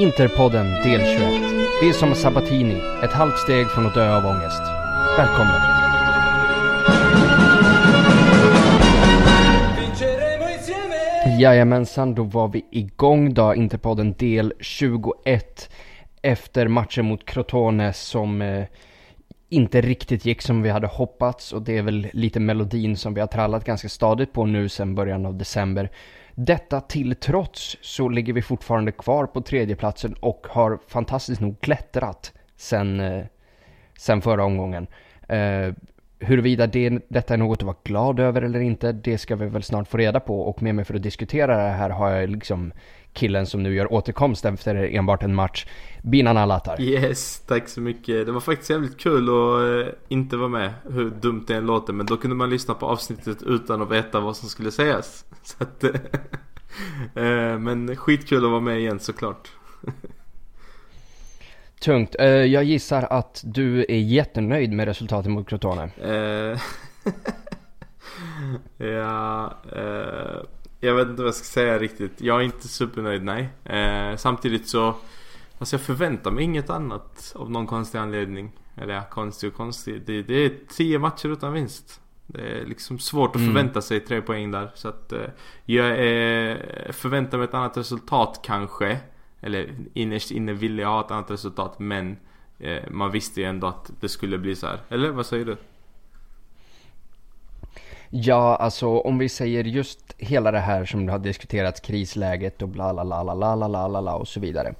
Interpodden del 21. Vi är som Sabatini, ett halvt steg från att dö av ångest. Välkomna! Jajamensan, då var vi igång då, Interpodden del 21. Efter matchen mot Crotone som eh, inte riktigt gick som vi hade hoppats och det är väl lite melodin som vi har trallat ganska stadigt på nu sedan början av december. Detta till trots så ligger vi fortfarande kvar på tredjeplatsen och har fantastiskt nog klättrat sen, eh, sen förra omgången. Eh, huruvida det, detta är något att vara glad över eller inte, det ska vi väl snart få reda på och med mig för att diskutera det här har jag liksom killen som nu gör återkomst efter enbart en match. Binan Alatar. Yes, tack så mycket. Det var faktiskt jävligt kul att eh, inte vara med, hur dumt det än låter. Men då kunde man lyssna på avsnittet utan att veta vad som skulle sägas. Så att, eh, men skitkul att vara med igen såklart. Tungt. Eh, jag gissar att du är jättenöjd med resultatet mot Crotone. ja, jag vet inte vad jag ska säga riktigt. Jag är inte supernöjd, nej. Eh, samtidigt så, alltså jag förväntar mig inget annat av någon konstig anledning. Eller ja, konstig och konstig. Det, det är tio matcher utan vinst. Det är liksom svårt att mm. förvänta sig tre poäng där. Så att eh, jag eh, förväntar mig ett annat resultat kanske. Eller innerst inne ville jag ha ett annat resultat men eh, man visste ju ändå att det skulle bli så här. Eller vad säger du? Ja, alltså om vi säger just hela det här som har diskuterats, krisläget och bla bla bla bla bla bla och så vidare.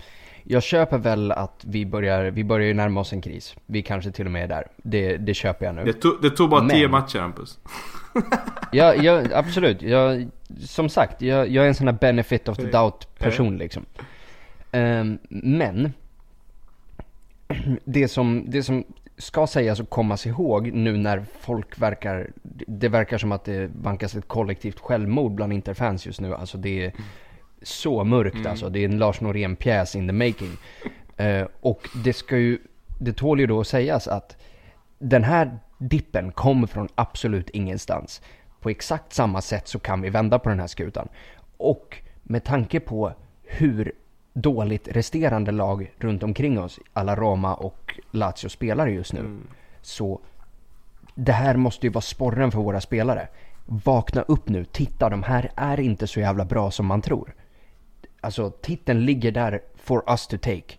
Jag köper väl att vi börjar, vi börjar ju närma oss en kris. Vi kanske till och med är där. Det, det köper jag nu. Det tog, det tog bara Men... tio matcher Hampus. ja, ja, absolut. Jag, som sagt, jag, jag är en sån här benefit of the doubt person liksom. Um, men det som, det som ska sägas och kommas ihåg nu när folk verkar, det verkar som att det vankas ett kollektivt självmord bland Interfans just nu. Alltså det är så mörkt mm. alltså. Det är en Lars Norén-pjäs in the making. Uh, och det ska ju, det tål ju då att sägas att den här dippen kommer från absolut ingenstans. På exakt samma sätt så kan vi vända på den här skutan. Och med tanke på hur dåligt resterande lag runt omkring oss, alla Roma och Lazio spelar just nu. Mm. Så det här måste ju vara sporren för våra spelare. Vakna upp nu, titta de här är inte så jävla bra som man tror. Alltså titeln ligger där for us to take.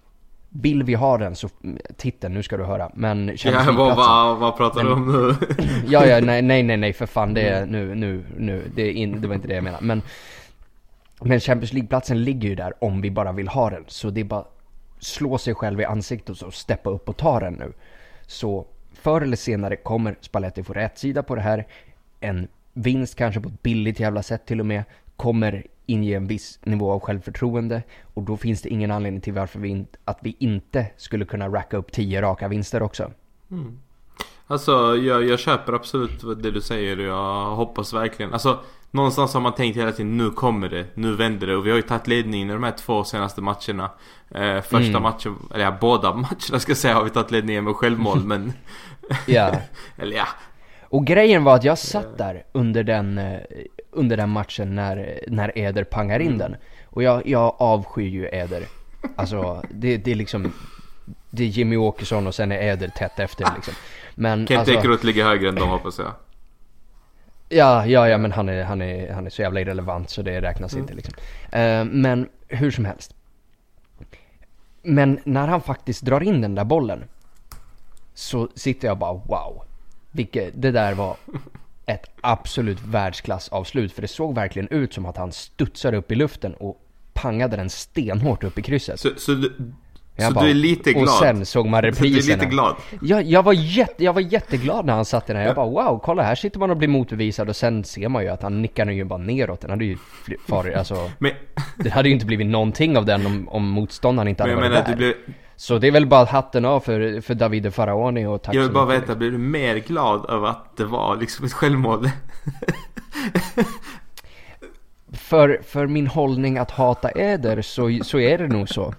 Vill vi ha den så, titeln, nu ska du höra, men Ja, vad, vad, vad pratar du om nu? ja, ja, nej, nej, nej, nej, för fan, det är nu, nu, nu, det, är in, det var inte det jag menade. Men men Champions League-platsen ligger ju där om vi bara vill ha den. Så det är bara slå sig själv i ansiktet och steppa upp och ta den nu. Så förr eller senare kommer Spalletti få rätt sida på det här. En vinst kanske på ett billigt jävla sätt till och med kommer inge en viss nivå av självförtroende och då finns det ingen anledning till varför vi inte, att vi inte skulle kunna racka upp tio raka vinster också. Mm. Alltså jag, jag köper absolut det du säger och jag hoppas verkligen. Alltså Någonstans har man tänkt hela tiden nu kommer det, nu vänder det och vi har ju tagit ledningen i de här två senaste matcherna. Eh, första mm. matchen, eller ja båda matcherna ska jag säga har vi tagit ledningen med självmål men... ja. eller ja. Och grejen var att jag satt där under den, eh, under den matchen när, när Eder pangar in mm. den. Och jag, jag avskyr ju Eder. Alltså det, det är liksom det är Jimmy Åkesson och sen är Eder tätt efter liksom. Men Kent alltså, Ekeroth ligger högre än dem hoppas jag. Ja, ja, ja men han är, han är, han är så jävla irrelevant så det räknas mm. inte liksom. Uh, men hur som helst. Men när han faktiskt drar in den där bollen så sitter jag bara wow. Vilket, det där var ett absolut världsklassavslut för det såg verkligen ut som att han studsade upp i luften och pangade den stenhårt upp i krysset. Så, så du, så bara, du är lite glad? Och sen såg man repriserna. Du är lite glad? Jag, jag, var jätte, jag var jätteglad när han satte den. Jag bara wow, kolla här sitter man och blir motbevisad och sen ser man ju att han nickar ju bara neråt. Den hade ju farit, alltså. Men... Det hade ju inte blivit någonting av den om, om motståndaren inte hade varit där. Blir... Så det är väl bara hatten av för, för Davide Faraoni och tack Jag vill bara veta, blir du mer glad över att det var liksom ett självmål? för, för min hållning att hata Eder så, så är det nog så.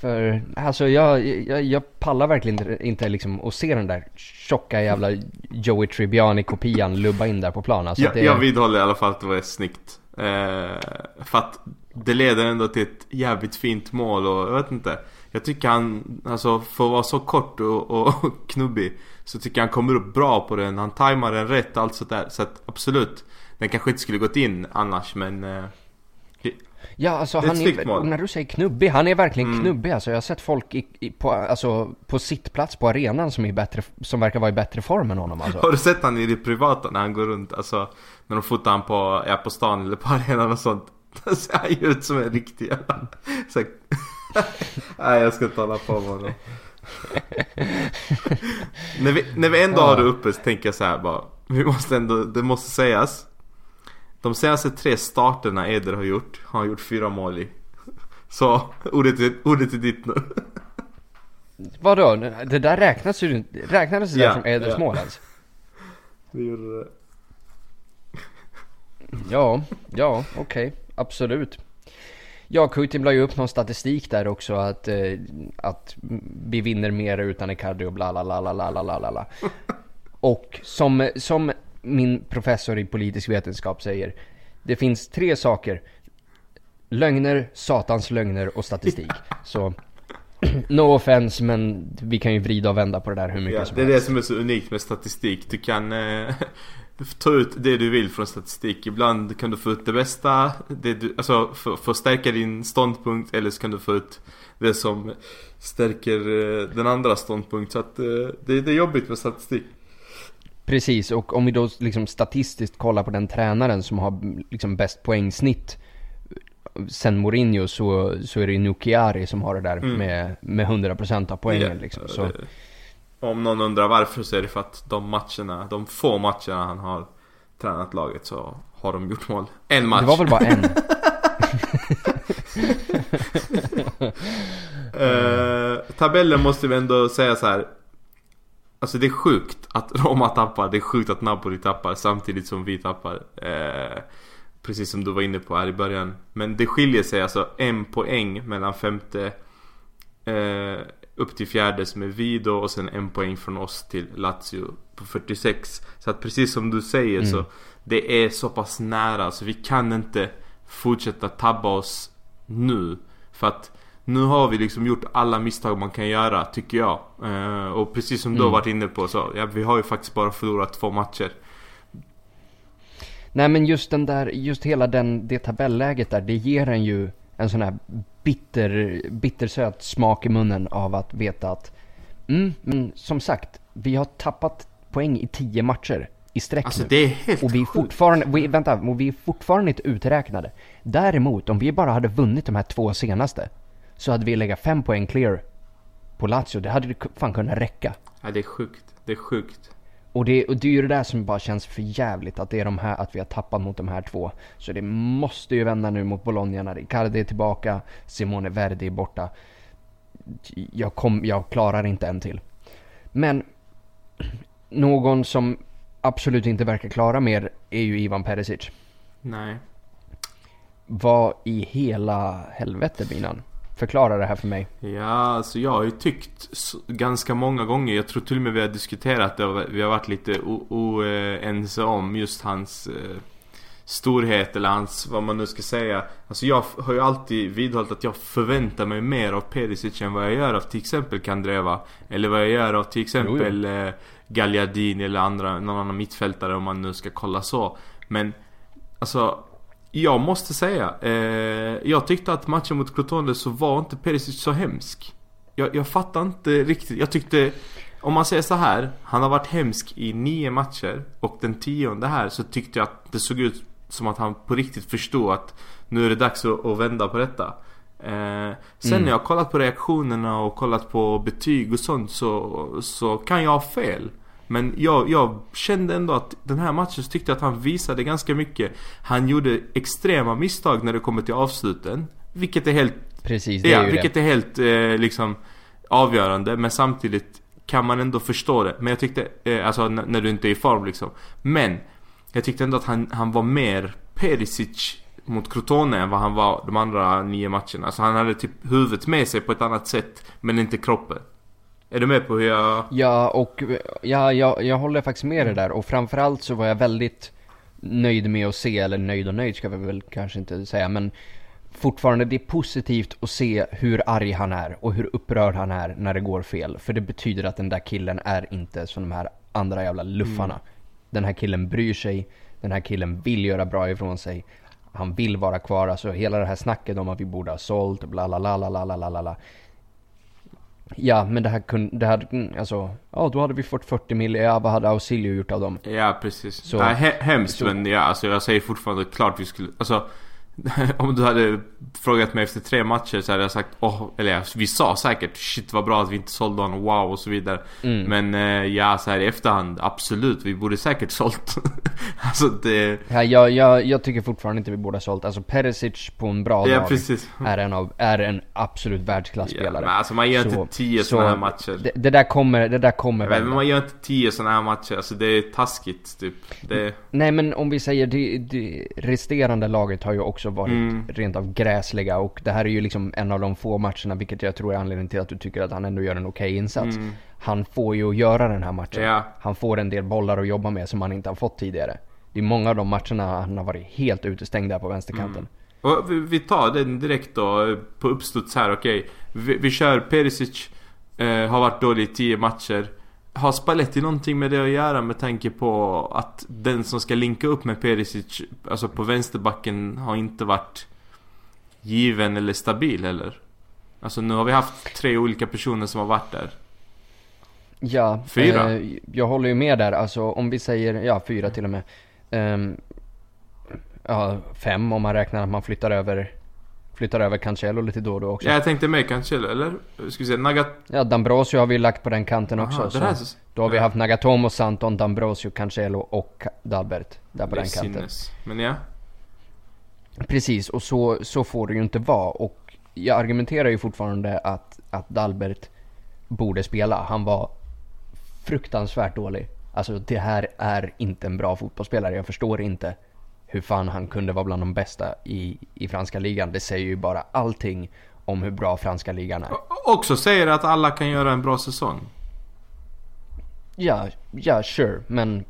För alltså jag, jag, jag pallar verkligen inte, inte liksom att se den där tjocka jävla Joey Tribbiani-kopian lubba in där på plan. Alltså jag, det... jag vidhåller i alla fall att det var snyggt. Eh, för att det leder ändå till ett jävligt fint mål och jag vet inte. Jag tycker han, alltså för att vara så kort och, och knubbig Så tycker jag han kommer upp bra på den, han tajmar den rätt allt sådär Så att absolut Den kanske inte skulle gått in annars men eh, Ja, alltså han är, när du säger knubbig, han är verkligen Mm. knubbig alltså. Jag har sett folk i, i, på, alltså, på sittplats på arenan som, är bättre, som verkar vara i bättre form än honom alltså. Har du sett han i det privata när han går runt? Alltså när de fotar han på, ja, på stan eller på arenan och sånt Då ser han ju ut som en riktig jävla så Nej jag ska inte hålla på med honom när, vi, när vi ändå har det uppe så tänker jag så här bara Vi måste ändå, det måste sägas de senaste tre starterna Eder har gjort har han gjort fyra mål i. Så ordet är, ordet är ditt nu. Vadå? Det där räknas ju inte. Räknades det där som Eders yeah. mål alltså? Det gjorde det. Ja, ja, okej. Okay. Absolut. Ja, Kuitin la ju upp någon statistik där också att, eh, att vi vinner mer utan Icardi och bla bla bla bla bla bla bla. Och som, som min professor i politisk vetenskap säger, det finns tre saker. Lögner, satans lögner och statistik. Så, no offense men vi kan ju vrida och vända på det där hur mycket Ja, som det är det helst. som är så unikt med statistik. Du kan eh, ta ut det du vill från statistik. Ibland kan du få ut det bästa, det du, alltså för, för att stärka din ståndpunkt. Eller så kan du få ut det som stärker eh, den andra ståndpunkt. Så att eh, det, det är jobbigt med statistik. Precis, och om vi då liksom statistiskt kollar på den tränaren som har liksom bäst poängsnitt sen Mourinho så, så är det ju Nukiari som har det där Mm. med, med 100% av poängen Ja, liksom. Så, Om någon undrar varför så är det för att de matcherna, de få matcherna han har tränat laget så har de gjort mål. En match. det var väl bara en? Eh, tabellen måste vi ändå säga så här. Alltså det är sjukt att Roma tappar, det är sjukt att Napoli tappar samtidigt som vi tappar. Eh, precis som du var inne på här i början. Men det skiljer sig alltså en poäng mellan femte eh, upp till fjärde som är vi då och sen en poäng från oss till Lazio på 46. Så att precis som du säger Mm. så det är så pass nära så vi kan inte fortsätta tabba oss nu. För att nu har vi liksom gjort alla misstag man kan göra tycker jag. Eh, och precis som du har Mm. varit inne på så, ja, vi har ju faktiskt bara förlorat två matcher. Nej men just den där, just hela den, det tabelläget där, det ger en ju en sån här bitter, bittersöt smak i munnen av att veta att mm, men som sagt, vi har tappat poäng i tio matcher i sträck Alltså nu. det är helt Och vi är fortfarande, vi, vänta, och vi är fortfarande inte uträknade. Däremot, om vi bara hade vunnit de här två senaste, så hade vi legat fem poäng clear på Lazio. Det hade fan kunnat räcka. Ja, det är sjukt. Det är sjukt. Och det, och det är ju det där som bara känns för jävligt att det är de här, att vi har tappat mot de här två. Så det måste ju vända nu mot Bologna när Icardi är tillbaka, Simone Verdi är borta. Jag, kom, jag klarar inte en till. Men någon som absolut inte verkar klara mer är ju Ivan Perisic. Nej. Vad i hela helvete Binan? Förklara det här för mig. Ja, alltså jag har ju tyckt ganska många gånger, jag tror till och med vi har diskuterat det och vi har varit lite oense om just hans eh, storhet eller hans, vad man nu ska säga. Alltså jag har ju alltid vidhållit att jag förväntar mig mer av Perisic än vad jag gör av till exempel Kandreva. Eller vad jag gör av till exempel eh, Gagliardini eller andra, någon annan mittfältare om man nu ska kolla så. Men Alltså Jag måste säga eh, Jag tyckte att matchen mot Crotone så var inte Perisic så hemsk. Jag, jag fattar inte riktigt. Jag tyckte Om man säger så här Han har varit hemsk i nio matcher Och den tionde här så tyckte jag att det såg ut Som att han på riktigt förstod att Nu är det dags att, att vända på detta. Eh, Sen Mm. när jag kollat på reaktionerna och kollat på betyg och sånt så, så kan jag ha fel men jag, jag kände ändå att den här matchen så tyckte jag att han visade ganska mycket. Han gjorde extrema misstag när det kommer till avsluten Vilket är helt, Precis, det är ja, ju vilket det. är helt eh, liksom avgörande Men samtidigt kan man ändå förstå det. Men jag tyckte, eh, alltså när du inte är i form liksom. Men Jag tyckte ändå att han, han var mer Perisic mot Crotone än vad han var de andra nio matcherna. Alltså han hade typ huvudet med sig på ett annat sätt Men inte kroppen är du med på hur jag... Ja, och ja, jag, jag håller faktiskt med dig där. Och framförallt så var jag väldigt nöjd med att se, eller nöjd och nöjd ska vi väl kanske inte säga, men fortfarande det är positivt att se hur arg han är och hur upprörd han är när det går fel. För det betyder att den där killen är inte som de här andra jävla luffarna. Mm. Den här killen bryr sig, den här killen vill göra bra ifrån sig, han vill vara kvar. Alltså hela det här snacket om att vi borde ha sålt, bla bla bla bla bla bla. Ja, men det här kunde, det här, mm, alltså, ja då hade vi fått 40 mil, ja vad hade Ausilio gjort av dem? Ja precis. Så- Nej, he- hemskt så- men ja, alltså jag säger fortfarande klart vi skulle, alltså om du hade frågat mig efter tre matcher så hade jag sagt åh, eller ja, vi sa säkert shit vad bra att vi inte sålde honom, wow och så vidare. Mm. Men eh, ja, så här i efterhand, absolut, vi borde säkert sålt. alltså det, Ja, jag, jag, jag tycker fortfarande inte vi borde ha sålt, alltså Perisic på en bra ja dag precis. är en, av, är en absolut Ja, världsklasspelare. men alltså man gör Så- inte tio så sådana här matcher. Det, det där kommer, det där kommer men vända. man gör inte tio sådana här matcher, alltså det är taskigt typ. Det, Nej men om vi säger det, det resterande laget har ju också varit Mm. rent av gräsliga och det här är ju liksom en av de få matcherna vilket jag tror är anledningen till att du tycker att han ändå gör en okej insats. Mm. Han får ju göra den här matchen. Ja. Han får en del bollar att jobba med som han inte har fått tidigare. Det är många av de matcherna han har varit helt utestängd där på vänsterkanten. Och vi, tar den direkt då på uppstuds här, okej. Vi, vi kör Perisic, eh, har varit dålig i 10 matcher. Har Spalletti någonting med det att göra med tanke på att den som ska linka upp med Perisic, alltså på vänsterbacken, har inte varit given eller stabil heller? Alltså nu har vi haft tre olika personer som har varit där. Ja, Fyra? Eh, jag håller ju med där. Alltså om vi säger, ja fyra till och med. Ehm, ja, fem om man räknar att man flyttar över, flyttar över Cancelo lite då och då också. Ja, Ja, jag tänkte med Cancelo, eller? Ska vi se, Nagat... Dambrosio har vi lagt på den kanten också. Aha, så det här... då har vi ja. haft Nagatomo, Santon, Dambrosio, Cancelo och Dalbert där på det den kanten. sinnes. Men ja. Precis, och så, så får det ju inte vara. Och jag argumenterar ju fortfarande att, att Dalbert borde spela. Han var fruktansvärt dålig. Alltså det här är inte en bra fotbollsspelare. Jag förstår inte hur fan han kunde vara bland de bästa i, i franska ligan. Det säger ju bara allting om hur bra franska ligan är. O- Också säger att alla kan göra en bra säsong. Ja, ja sure, men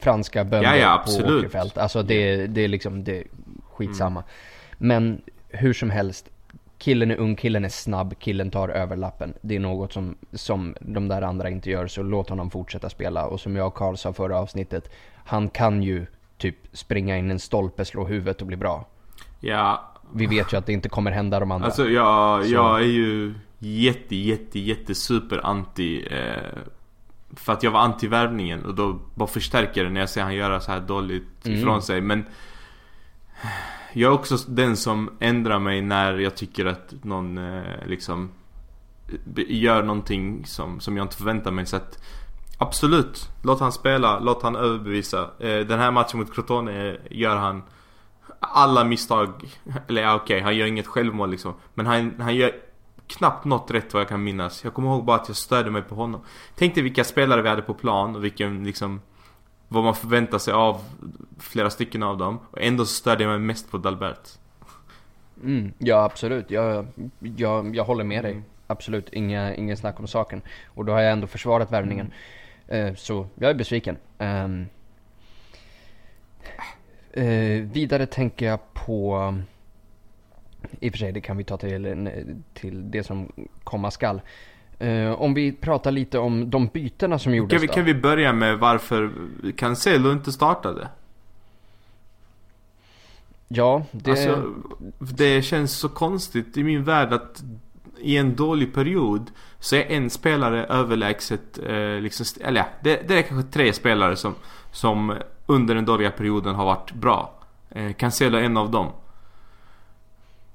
franska bönder Ja, ja, på åkerfält. Alltså det, det är liksom, det är skitsamma. Men hur som helst, killen är ung, killen är snabb, killen tar överlappen. Det är något som, som de där andra inte gör, så låt honom fortsätta spela. Och som jag och Karl sa förra avsnittet, han kan ju typ springa in en stolpe, slå huvudet och bli bra. Ja, Vi vet ju att det inte kommer hända de andra. Alltså jag, Så- jag är ju jätte, jätte, jätte super anti eh, För att jag var anti värvningen och då bara förstärker det när jag ser han göra så här dåligt Mm. ifrån sig men Jag är också den som ändrar mig när jag tycker att någon eh, liksom Gör någonting som, som jag inte förväntar mig så att Absolut, låt han spela, låt han överbevisa eh, Den här matchen mot Crotone gör han alla misstag, eller ja okej, han gör inget självmål liksom. Men han, han gör knappt något rätt vad jag kan minnas. Jag kommer ihåg bara att jag störde mig på honom. Tänk dig vilka spelare vi hade på plan och vilken liksom vad man förväntar sig av flera stycken av dem. Och ändå så störde jag mig mest på Dalbert. Mm, ja absolut, jag, jag, jag håller med dig. Mm. Absolut, inga, ingen snack om saken. Och då har jag ändå försvarat värvningen. Eh, så jag är besviken. Ehm, eh, vidare tänker jag på, i och för sig det kan vi ta till, till det som komma skall. Eh, om vi pratar lite om de bytena som gjordes Kan vi, då. kan vi börja med varför Cancelo inte startade? Ja, det... Alltså, det känns så konstigt i min värld att i en dålig period så är en spelare överlägset eh, liksom, eller ja, det, det är kanske tre spelare som, som under den dåliga perioden har varit bra. Eh, Cancelo är en av dem.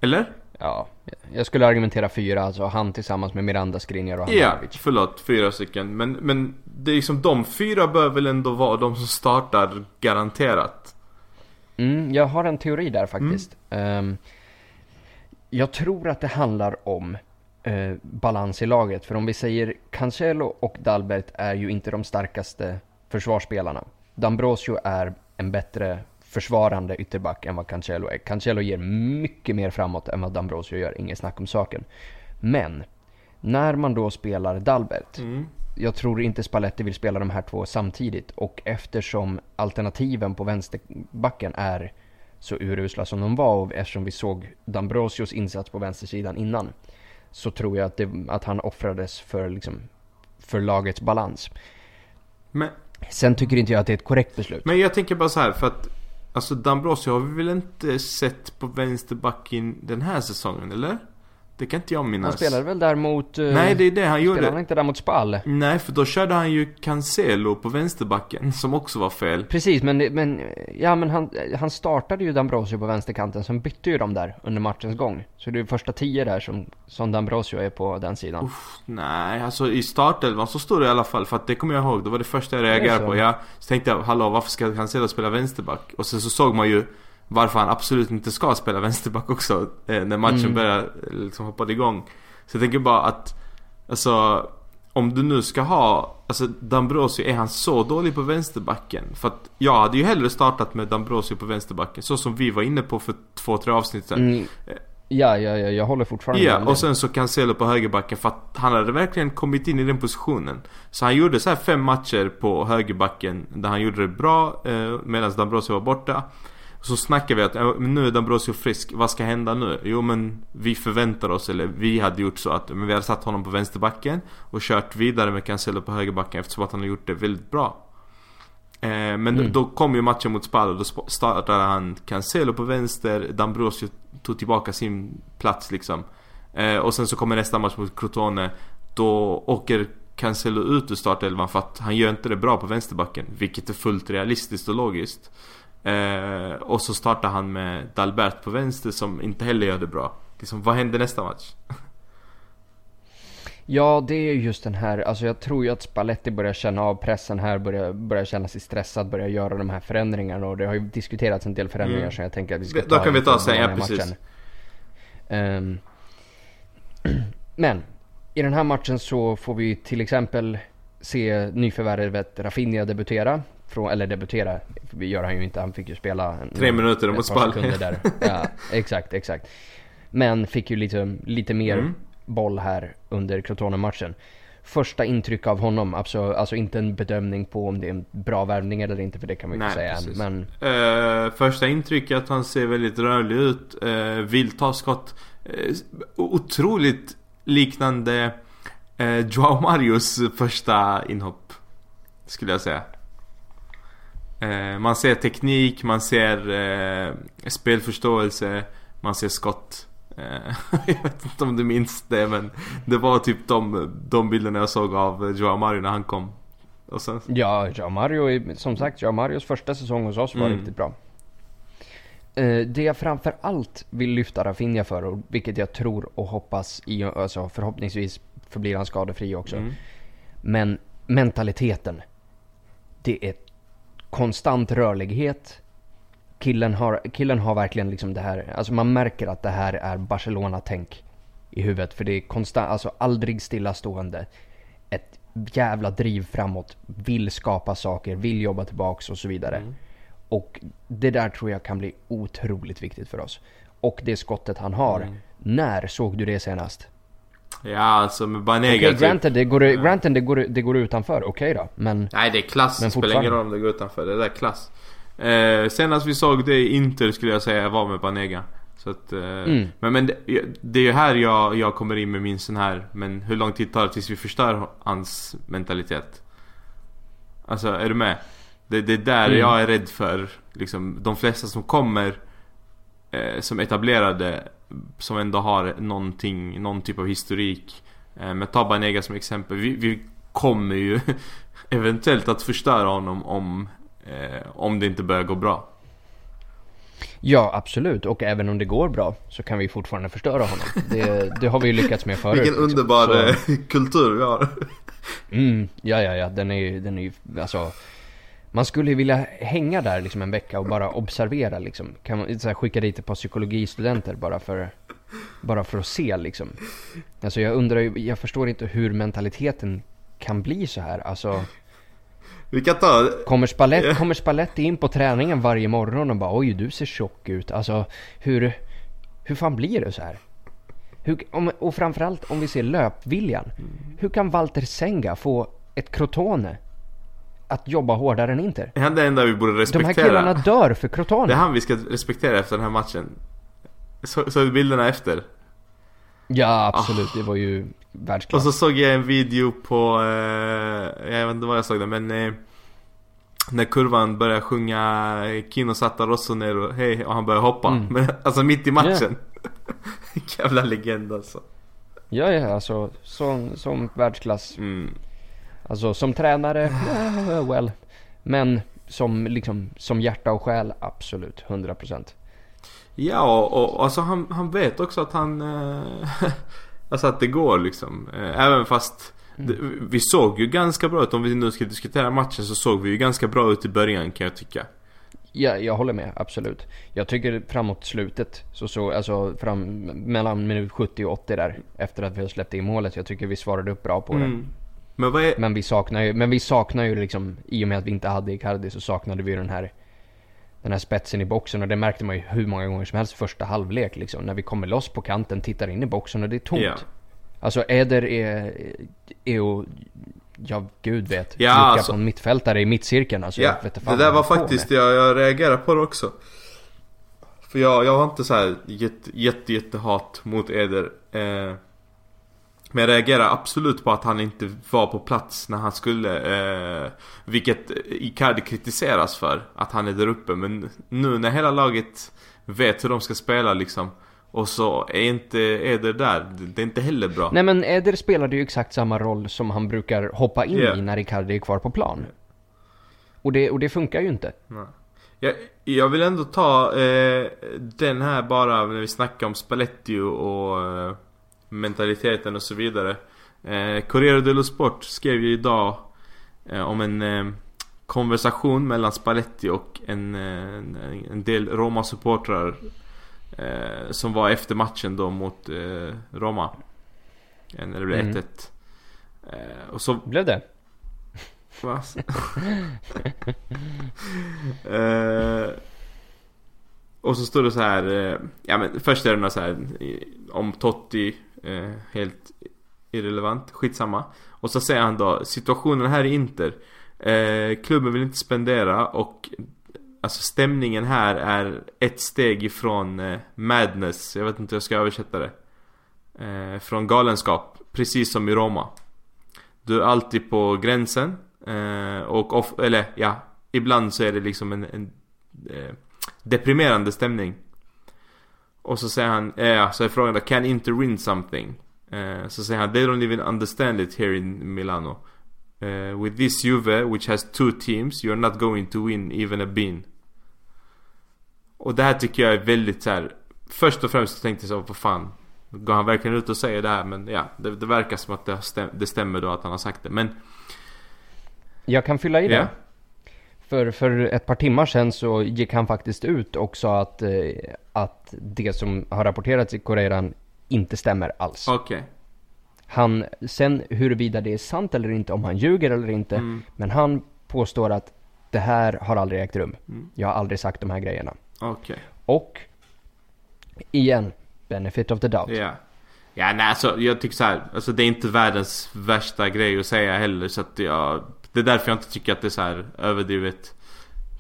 Eller? Ja, jag skulle argumentera fyra, alltså han tillsammans med Miranda, Skriniar och Ja, Handanovic. förlåt, fyra stycken. Men, men det är liksom de fyra bör väl ändå vara de som startar garanterat. Mm, jag har en teori där faktiskt. Ehm, jag tror att det handlar om eh, balans i laget. För om vi säger Cancelo och Dalbert är ju inte de starkaste försvarsspelarna. Dambrosio är en bättre försvarande ytterback än vad Cancelo är. Cancelo ger mycket mer framåt än vad Dambrosio gör, inget snack om saken. Men, när man då spelar Dalbert, Mm. jag tror inte Spalletti vill spela de här två samtidigt och eftersom alternativen på vänsterbacken är så urusla som de var och eftersom vi såg Dambrosios insats på vänstersidan innan så tror jag att, det, att han offrades för, liksom, för lagets balans. Men, Sen tycker inte jag att det är ett korrekt beslut. men jag tänker bara så här för att Alltså Dambrosio har vi väl inte sett på vänsterbacken den här säsongen eller? Det kan inte jag minnas. Han spelade väl där mot... eh, Nej det är det han Spelade gjorde. han inte där mot Spal? Nej för då körde han ju Cancelo på vänsterbacken som också var fel. Precis, men, men, ja, men han, han startade ju Dambrosio på vänsterkanten, sen bytte ju de där under matchens gång. Så det är första tio där som, som Dambrosio är på den sidan. Nej, alltså i startelvan så står det i alla fall för att det kommer jag ihåg. Det var det första jag reagerade på. Jag så tänkte jag, hallå varför ska Cancelo spela vänsterback? Och sen så såg man ju varför han absolut inte ska spela vänsterback också. Eh, när matchen Mm. började eh, liksom hoppade igång. Så jag tänker bara att, alltså om du nu ska ha, alltså Dambrosio, är han så dålig på vänsterbacken? För att jag hade ju hellre startat med Dambrosio på vänsterbacken. Så som vi var inne på för två, tre avsnitt sedan. Mm, ja, ja, ja, jag håller fortfarande Ja, med och sen så Cancelo på högerbacken för att han hade verkligen kommit in i den positionen. Så han gjorde så här fem matcher på högerbacken där han gjorde det bra eh, medan Dambrosio var borta. Så snackar vi att nu är Dambrosio frisk, vad ska hända nu? Jo men vi förväntar oss, eller vi hade gjort så att men vi hade satt honom på vänsterbacken och kört vidare med Cancelo på högerbacken eftersom att han har gjort det väldigt bra. Eh, men Mm. då kom ju matchen mot Spal och då startade han Cancelo på vänster, Dambrosio tog tillbaka sin plats liksom. Eh, och sen så kommer nästa match mot Crotone. Då åker Cancelo ut ur startelvan för att han gör inte det bra på vänsterbacken. Vilket är fullt realistiskt och logiskt. Eh, och så startar han med Dalbert på vänster som inte heller gör det bra. Liksom, vad händer nästa match? Ja, det är just den här, alltså jag tror ju att Spalletti börjar känna av pressen här, börjar, börjar känna sig stressad, börjar göra de här förändringarna och det har ju diskuterats en del förändringar Mm. som jag tänker att vi ska Det- ta då kan vi ta sen, ja, precis. Ehm, men, i den här matchen så får vi till exempel se nyförvärvet Rafinha debutera. Från, eller debutera, gör han ju inte, han fick ju spela en, Tre minuter mot sekunder där. Ja, exakt, exakt. Men fick ju lite, lite mer Mm. boll här under Crotone-matchen. Första intryck av honom, alltså, alltså inte en bedömning på om det är en bra värvning eller inte för det kan man ju inte säga precis. Men Eh, första intrycket att han ser väldigt rörlig ut. Eh, vill ta skott. Eh, otroligt liknande eh, Joao Marios första inhopp. Skulle jag säga. Eh, man ser teknik, man ser eh, spelförståelse, man ser skott. Eh, jag vet inte om du minns det men det var typ de, de bilderna jag såg av Joao Mario när han kom. Sen, ja, Joao Mario, som sagt, Joao Marios första säsong hos oss var Mm. riktigt bra. Det jag framför allt vill lyfta Rafinha för, och vilket jag tror och hoppas, i, alltså förhoppningsvis förblir han skadefri också. mm. Men mentaliteten. Det är konstant rörlighet. Killen har, killen har verkligen liksom det här, alltså man märker att det här är Barcelona-tänk i huvudet. För det är konstant, alltså aldrig stillastående. Ett jävla driv framåt, vill skapa saker, vill jobba tillbaks och så vidare. Mm. Och det där tror jag kan bli otroligt viktigt för oss. Och det skottet han har. Mm. När såg du det senast? Ja alltså med Banega typ. granted, det går, granted det, går, det går utanför, okej då. Men Nej det är klass, Men det spelar ingen roll om det går utanför. Det där är klass. Eh, senast vi såg det i Inter skulle jag säga var med Banega. Så att, eh, Mm. Men, men det, det är ju här jag, jag kommer in med min sån här Men hur lång tid tar det tills vi förstör hans mentalitet? Alltså är du med? Det, det är där Mm. jag är rädd för liksom, De flesta som kommer eh, Som etablerade Som ändå har någonting, någon typ av historik eh, Men ta Banega som exempel vi, vi kommer ju eventuellt att förstöra honom om eh, Om det inte börjar gå bra ja, absolut. Och även om det går bra så kan vi fortfarande förstöra honom. Det, det har vi ju lyckats med förut. Vilken underbar Så- eh, kultur vi har Mm, ja, ja, ja. Den är ju, den är ju, alltså. Man skulle vilja hänga där liksom en vecka och bara observera liksom. Kan man så här, skicka dit ett par psykologistudenter bara för, bara för att se liksom. Alltså jag undrar ju, jag förstår inte hur mentaliteten kan bli så här. Alltså, Vi kan ta kommer Spalletti, kommer Spalletti in på träningen varje morgon och bara oj du ser tjock ut. Alltså hur, hur fan blir det så här? Hur, om, och framförallt om vi ser löpviljan. Hur kan Walter Senga få ett Crotone att jobba hårdare än Inter. Är han det enda vi borde De respektera? här killarna dör för Det är Crotone. han vi ska respektera efter den här matchen. Så, så bilderna efter. Ja, absolut. Det var ju Och världsklass. så såg jag en video på, eh, jag vet inte vad jag såg där men eh, När kurvan börjar sjunga Kino Satta Rossonero, hej och han börjar hoppa. Mm. Men, alltså mitt i matchen. Jävla legend alltså. Ja, ja, alltså som, som världsklass. Mm. Alltså som tränare, eh, well. Men som liksom, som hjärta och själ, absolut. 100%. Ja och, och alltså han, han vet också att han eh, Alltså att det går liksom. Eh, även fast det, Vi såg ju ganska bra ut. Om vi nu ska diskutera matchen så såg vi ju ganska bra ut i början kan jag tycka. Ja, jag håller med, absolut. Jag tycker framåt slutet, så så, alltså fram, mellan minut 70 och 80 där, efter att vi har släppt in målet. Jag tycker vi svarade upp bra på det. Mm. Men vad är... Men vi saknar ju, men vi saknar ju liksom, i och med att vi inte hade Icardi så saknade vi ju den här den här spetsen i boxen och det märkte man ju hur många gånger som helst första halvlek liksom. När vi kommer loss på kanten, tittar in i boxen och det är tomt. Ja. Alltså Eder är, är ja gud vet, Ja, lucka alltså- på en mittfältare i mittcirkeln. Alltså, Ja, det där var faktiskt, jag, jag reagerar på det också. För jag, jag har inte så här jätte, jätte, jätte hat mot Eder. Eh, men jag reagerar absolut på att han inte var på plats när han skulle. Eh, vilket Icardi kritiseras för. Att han är där uppe. Men nu när hela laget vet hur de ska spela liksom. Och så är inte Eder där. Det, är inte heller bra. Nej men Eder spelade ju exakt samma roll som han brukar hoppa in Ja. i när Icardi är kvar på plan. Och det, och det funkar ju inte. Nej. Jag, jag vill ändå ta eh, den här bara när vi snackar om Spalletti och eh, mentaliteten och så vidare. Eh, Corriere dello Sport skrev ju idag eh, om en eh, konversation mellan Spalletti och en, eh, en, en del Roma-supportrar eh, som var efter matchen då mot eh, Roma. När det blev Mm. 1-1. Eh, och så Blev det? Va? och så står det så här. Ja men först är det något så här om Totti. Eh, helt irrelevant. Skitsamma. Och så säger han då situationen här i Inter. Eh, klubben vill inte spendera och Alltså stämningen här är ett steg ifrån eh, madness. Jag vet inte hur jag ska översätta det. Eh, från galenskap. Precis som i Roma. Du är alltid på gränsen. Eh, och off, eller ja, ibland så är det liksom en, en eh, deprimerande stämning. Och så säger han, eh, så är frågan då, can Inter win something? Eh, så säger han, they don't even understand it here in Milano. Eh, with this Juve, which has two teams, you're not going to win even a bean. Och det här tycker jag är väldigt så här. Först och främst tänkte jag så, vad fan. Går han verkligen ut och säger det här? Men ja, det, det verkar som att det, stäm, det stämmer då att han har sagt det. Men Jag kan fylla i det. För, för ett par timmar sedan så gick han faktiskt ut och sa att, eh, att det som har rapporterats i Korean inte stämmer alls. okej. Han, sen huruvida det är sant eller inte, om han ljuger eller inte, Mm. men han påstår att det här har aldrig ägt rum. Mm. Jag har aldrig sagt de här grejerna. Okej. Och, igen, benefit of the doubt. Ja. Ja nej alltså jag tycker så här, alltså det är inte världens värsta grej att säga heller så att jag Det är därför jag inte tycker att det är så här överdrivet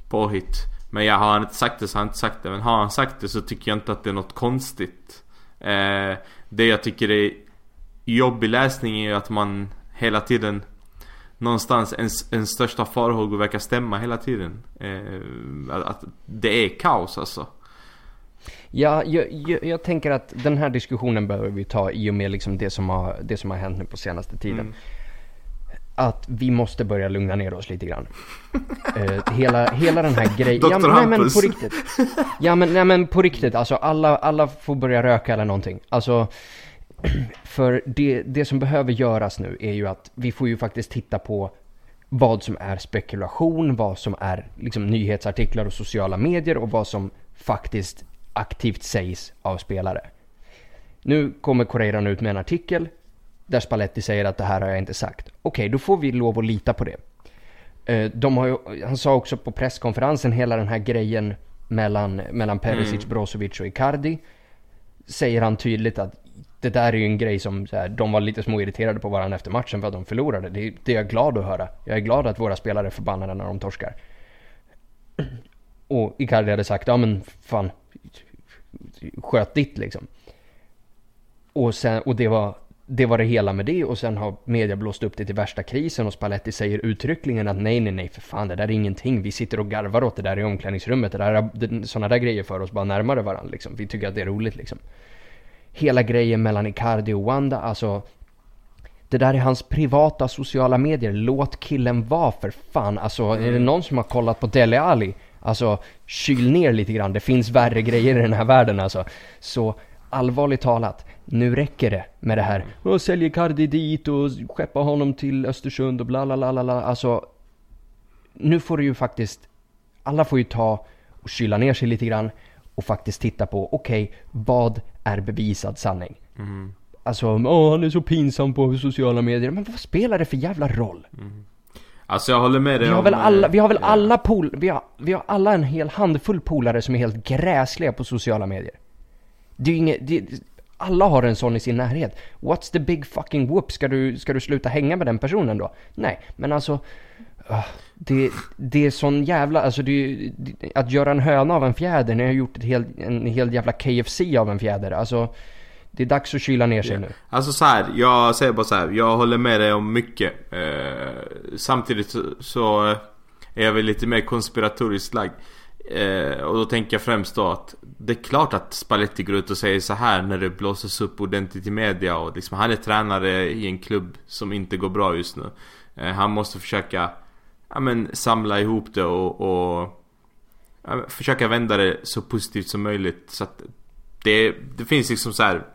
påhitt Men jag har han inte sagt det så har han inte sagt det Men har han sagt det så tycker jag inte att det är något konstigt eh, Det jag tycker är jobbig läsning är ju att man hela tiden Någonstans ens, ens största farhågor verkar stämma hela tiden eh, att, att det är kaos alltså Ja, jag, jag, jag tänker att den här diskussionen behöver vi ta i och med liksom det, som har, det som har hänt nu på senaste tiden. Mm. Att vi måste börja lugna ner oss lite grann. Eh, hela, hela den här grejen. Ja, men, nej, men på riktigt. Ja men, nej, men på riktigt. Alltså alla, alla får börja röka eller någonting. Alltså, för det, det som behöver göras nu är ju att vi får ju faktiskt titta på vad som är spekulation, vad som är liksom nyhetsartiklar och sociala medier och vad som faktiskt aktivt sägs av spelare. Nu kommer Correiran ut med en artikel där Spalletti säger att det här har jag inte sagt. Okej, då får vi lov att lita på det. Eh, ju, han sa också på presskonferensen hela den här grejen mellan, mellan Perisic, Brozovic och Icardi. Säger han tydligt att det där är ju en grej som här, de var lite små irriterade på varandra efter matchen för att de förlorade. Det, det är jag glad att höra. Jag är glad att våra spelare är förbannade när de torskar. Och Icardi hade sagt, ja men fan, sköt ditt liksom. Och, sen, och det, var, det var det hela med det och sen har media blåst upp det till värsta krisen och Spalletti säger uttryckligen att nej, nej, nej, för fan, det där är ingenting. Vi sitter och garvar åt det där i omklädningsrummet. Det där, sådana där grejer för oss bara närmare varandra liksom. Vi tycker att det är roligt liksom. Hela grejen mellan Icardi och Wanda, alltså det där är hans privata sociala medier. Låt killen vara för fan. Alltså, är det Mm. någon som har kollat på Dele Alli? Alltså, kyl ner lite grann. Det finns värre grejer i den här världen alltså. Så allvarligt talat, nu räcker det med det här. Och säljer Cardi dit och skeppa honom till Östersund och bla bla bla bla. Alltså, nu får du ju faktiskt, alla får ju ta och kyla ner sig lite grann och faktiskt titta på, okej, vad är bevisad sanning? Mm. Alltså, åh han är så pinsam på sociala medier. Men vad spelar det för jävla roll? Alltså jag håller med dig Vi har om, väl alla, eh, vi har väl ja. alla pol, vi har, vi har alla en hel handfull polare som är helt gräsliga på sociala medier. Det är inget, det, alla har en sån i sin närhet. What's the big fucking whoop? Ska du, ska du sluta hänga med den personen då? Nej, men alltså... ah, Det, det är sån jävla, alltså det, det, att göra en höna av en fjäder, ni har gjort ett helt, en hel jävla KFC av en fjäder. Alltså, det är dags att kyla ner sig nu. Alltså så här, jag säger bara så här, jag håller med dig om mycket. Eh, samtidigt så, så är jag väl lite mer konspiratoriskt lagd. Eh, och då tänker jag främst då att det är klart att Spalletti går ut och säger så här när det blåses upp ordentligt i media och liksom han är tränare i en klubb som inte går bra just nu. Eh, han måste försöka ja, men, samla ihop det och, och ja, försöka vända det så positivt som möjligt så att det, det finns liksom så här.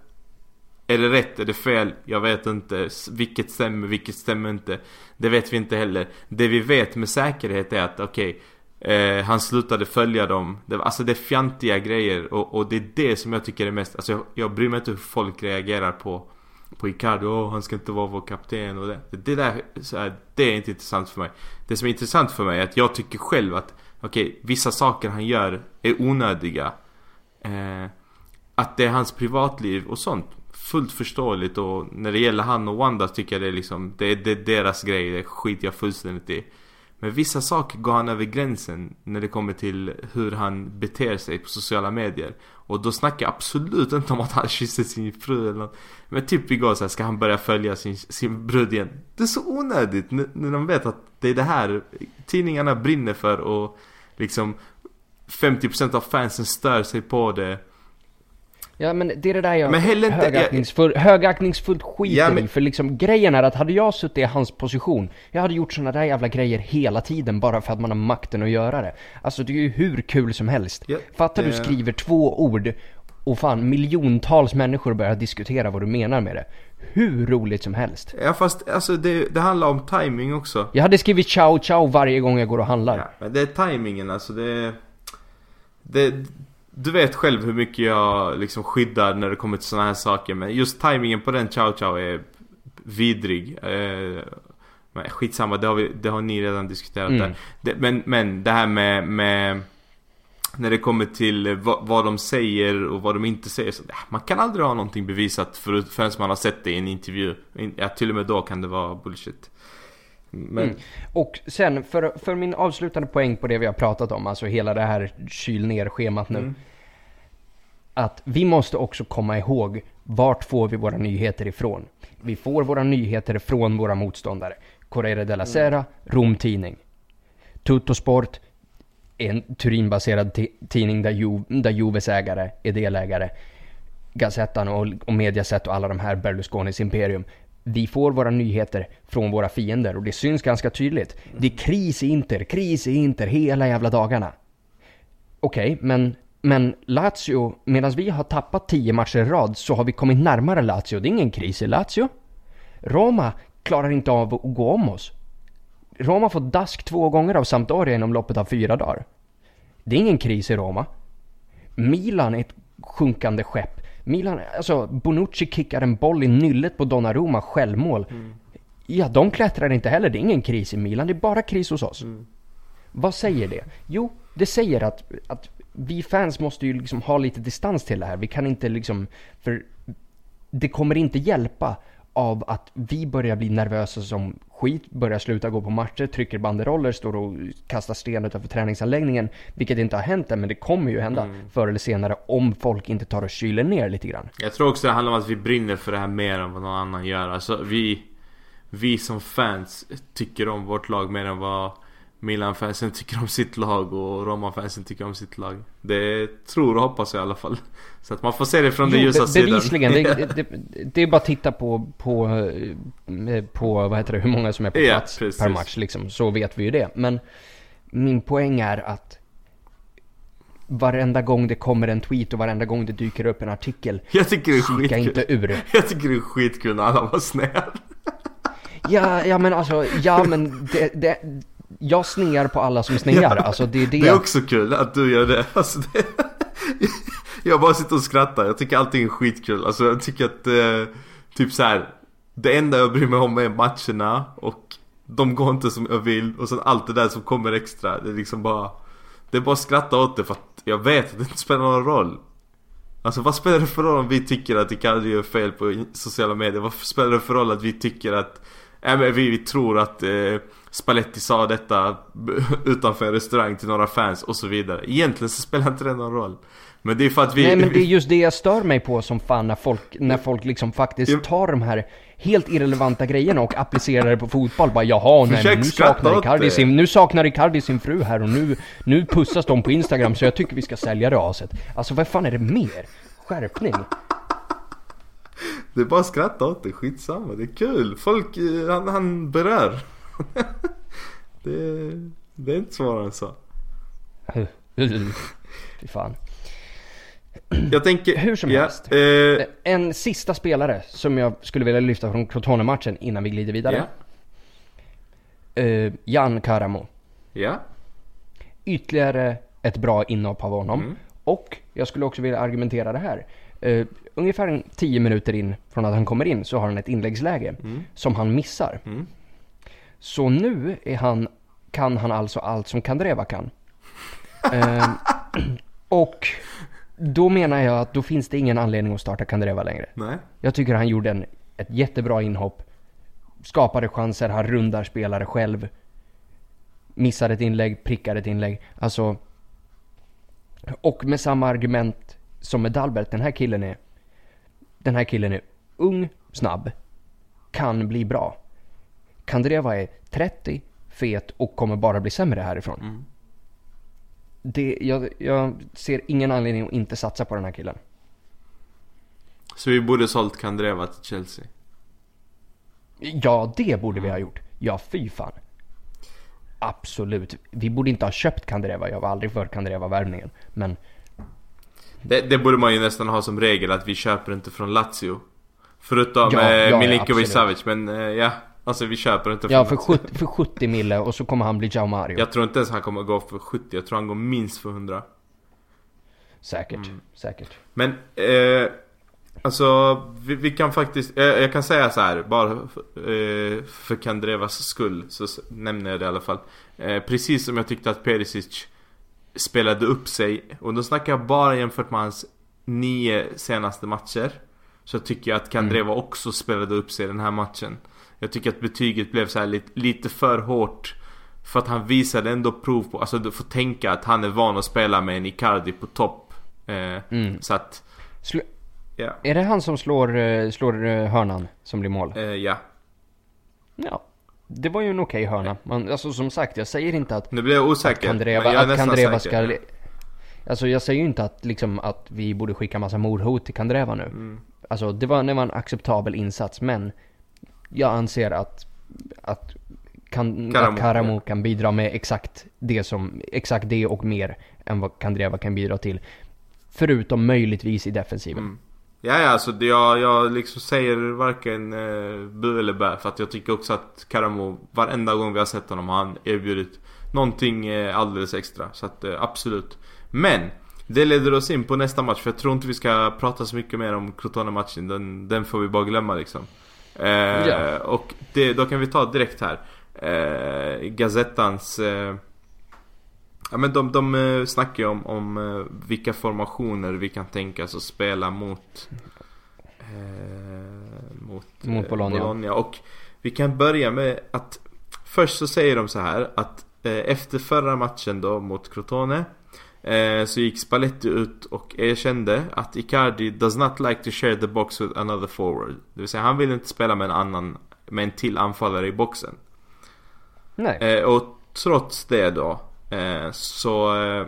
Är det rätt? Är det fel? Jag vet inte. Vilket stämmer? Vilket stämmer inte? Det vet vi inte heller. Det vi vet med säkerhet är att okej eh, Han slutade följa dem. Det, alltså det är fjantiga grejer och, och det är det som jag tycker är mest Alltså jag, jag bryr mig inte hur folk reagerar på På Icardi. Oh, han ska inte vara vår kapten och det. Det där så här, det är inte intressant för mig. Det som är intressant för mig är att jag tycker själv att Okej, vissa saker han gör är onödiga. Eh, att det är hans privatliv och sånt Fullt förståeligt och när det gäller han och Wanda tycker jag det är liksom Det det är deras grej, det skiter jag fullständigt i men vissa saker går han över gränsen när det kommer till hur han beter sig på sociala medier. Och då snackar jag absolut inte om att han kysser sin fru eller något. Men typ igår så här, ska han börja följa sin, sin brud igen. Det är så onödigt när, när de vet att det är det här tidningarna brinner för och liksom 50% av fansen stör sig på det. Ja men det är det där jag Men heller inte- högaktningsfull, högaktningsfullt skiter Ja, men- i. För liksom grejen är att hade jag suttit i hans position, jag hade gjort såna där jävla grejer hela tiden bara för att man har makten att göra det. Alltså det är ju hur kul som helst. Ja, Fattar du skriver två ord och fan miljontals människor börjar diskutera vad du menar med det. Hur roligt som helst. Ja fast alltså det, det handlar om timing också Jag hade skrivit ciao ciao varje gång jag går och handlar. Ja, men det är timingen alltså det, det Du vet själv hur mycket jag liksom skyddar när det kommer till såna här saker men just timingen på den Chow Chow är vidrig. Eh, Men skitsamma, det har, vi, det har ni redan diskuterat Mm. där. Det, men, men det här med, med när det kommer till vad, vad de säger och vad de inte säger så, ja, Man kan aldrig ha någonting bevisat för, förrän man har sett det i en intervju. Ja till och med då kan det vara bullshit Men Mm. Och sen, för, för min avslutande poäng på det vi har pratat om, alltså hela det här kyl ner-schemat nu. Mm. Att vi måste också komma ihåg, vart får vi våra nyheter ifrån? Vi får våra nyheter från våra motståndare. Corriere della Sera, Rom-tidning. Tuttosport, en Turinbaserad ti- tidning där, Ju, där Juves ägare är delägare. Gazettan och, och Mediaset och alla de här Berlusconis imperium. Vi får våra nyheter från våra fiender och det syns ganska tydligt. Det är kris i Inter, kris i Inter hela jävla dagarna. Okej, men, men Lazio, medan vi har tappat 10 matcher i rad så har vi kommit närmare Lazio. Det är ingen kris i Lazio. Roma klarar inte av att gå om oss. Roma har fått dask två gånger av Sampdoria inom loppet av fyra dagar. Det är ingen kris i Roma. Milan är ett sjunkande skepp. Milan, alltså Bonucci kickar en boll i nyllet på Donnarumma, självmål. Ja, de klättrar inte heller. Det är ingen kris i Milan, det är bara kris hos oss. Vad säger det? Jo, det säger att, att vi fans måste ju liksom ha lite distans till det här. Vi kan inte liksom, för det kommer inte hjälpa av att vi börjar bli nervösa som skit, börjar sluta gå på matcher, trycker banderoller, står och kastar sten utanför träningsanläggningen. Vilket inte har hänt än, men det kommer ju hända Mm. förr eller senare om folk inte tar och kyler ner lite grann. Jag tror också det handlar om att vi brinner för det här mer än vad någon annan gör. Alltså vi, vi som fans tycker om vårt lag mer än vad Milan-fansen tycker om sitt lag och Roma-fansen tycker om sitt lag. Det tror och hoppas jag i alla fall. Så att man får se det från den ljusa be- sidan. bevisligen. Det, det, det är bara att titta på, på, eh, på vad heter det, hur många som är på Ja, plats precis. per match liksom. Så vet vi ju det. Men min poäng är att varenda gång det kommer en tweet och varenda gång det dyker upp en artikel, Jag tycker det är skitkul. inte ur. Jag tycker det är skitkul när alla var snäll. Ja, ja men alltså, ja men det, det, jag snear på alla som snear. Alltså det är det. Det är också kul att du gör det. Alltså, det jag bara sitter och skrattar. Jag tycker allting är skitkul. Alltså jag tycker att eh, typ så här. Det enda jag bryr mig om är matcherna och de går inte som jag vill och sen allt det där som kommer extra. Det är liksom bara Det är bara att skratta åt det för att jag vet att det inte spelar någon roll. Alltså vad spelar det för roll om vi tycker att Icardi gör fel på sociala medier? Vad spelar det för roll att vi tycker att äh, men vi, vi tror att eh, Spalletti sa detta utanför en restaurang till några fans och så vidare. Egentligen så spelar inte det någon roll. Men det är för att vi... Nej men det är just det jag stör mig på som fan när folk, när folk liksom faktiskt tar de här helt irrelevanta grejerna och applicerar det på fotboll. Bara jaha, nej men nu saknar, åt Icardi det. sin, nu saknar Icardi sin fru här och nu, nu pussas de på Instagram så jag tycker vi ska sälja det aset. Alltså vad fan är det mer? Skärpning. Det är bara att skratta åt det, skitsamma. Det är kul. Folk, eh, han, han berör. det, det är inte svårare än så. Fy fan. Jag tänker... Hur som ja, helst. Eh, En sista spelare som jag skulle vilja lyfta från Crotone-matchen innan vi glider vidare. ja. Eh, Jan Karamo. Ja. Ytterligare ett bra inhopp av honom. Mm. Och jag skulle också vilja argumentera det här. Eh, ungefär en 10 minuter in från att han kommer in så har han ett inläggsläge Mm. som han missar. Mm. Så nu han, kan han alltså allt som Kandreva kan. Eh, och då menar jag att då finns det ingen anledning att starta Kandreva längre. Nej. Jag tycker han gjorde en, ett jättebra inhopp. Skapade chanser, han rundar spelare själv. Missar ett inlägg, prickar ett inlägg. Alltså... Och med samma argument som med Dalbert, den här killen är... Den här killen är ung, snabb, kan bli bra. Kandreva är 30, fet och kommer bara bli sämre härifrån. Mm. Det, jag, jag ser ingen anledning att inte satsa på den här killen. Så vi borde sålt Kandreva till Chelsea. Ja, det borde vi ha gjort. Ja, fy fan. Absolut. Vi borde inte ha köpt Kandreva. Jag var aldrig för Kandreva-värvningen. Men Det, det borde man ju nästan ha som regel att vi köper inte från Lazio. Förutom Ja, eh, ja, ja, Milinkovic. Savic men eh, ja. Alltså vi köper inte ja, från för Lazio. 70, för 70 mille och så kommer han bli Jao Mario. Jag tror inte ens han kommer gå för 70. Jag tror han går minst för 100. Säkert, Mm. säkert. Men eh, Alltså vi, vi kan faktiskt, eh, jag kan säga så här bara eh, för Kandrevas skull så nämner jag det i alla fall. Eh, precis som jag tyckte att Perisic spelade upp sig och då snackar jag bara jämfört med hans nio senaste matcher. Så tycker jag att Kandreva också spelade upp sig i den här matchen. Jag tycker att betyget blev så här lite, lite för hårt. För att han visade ändå prov på, alltså du får tänka att han är van att spela med en Icardi på topp. Eh, Mm. Så att, Sl- ja. är det han som slår, eh, slår eh, hörnan som blir mål? Eh, ja. Ja. Det var ju en okej hörna. Man, alltså som sagt, jag säger inte att Nu blir jag att osäker. Kandreva, men jag att Kandreva säker. ska... Alltså jag säger ju inte att, liksom, att vi borde skicka massa mordhot till Kandreva nu. Mm. Alltså det var, det var en acceptabel insats men jag anser att, att, kan, Karamo, att Karamo ja. kan bidra med exakt det som, exakt det och mer än vad Kandreva kan bidra till. Förutom möjligtvis i defensiven. Mm. Ja, ja, alltså jag, jag liksom säger varken eh, bu eller bä för att jag tycker också att Karamo varenda gång vi har sett honom har han erbjudit någonting eh, alldeles extra. Så att eh, absolut. Men det leder oss in på nästa match för jag tror inte vi ska prata så mycket mer om Crotone-matchen. Den, den får vi bara glömma liksom. Eh, Ja. Och det, då kan vi ta direkt här. Eh, Gazettans eh, Ja men de, de eh, snackar ju om, om eh, vilka formationer vi kan tänka oss att spela mot mot, Mot eh, Bologna. Och vi kan börja med att först så säger de så här att efter förra matchen då mot Crotone så gick Spalletti ut och erkände att Icardi does not like to share the box with another forward. Det vill säga han vill inte spela med en annan, med en till anfallare i boxen. Nej. Eh, och trots det då eh, så eh,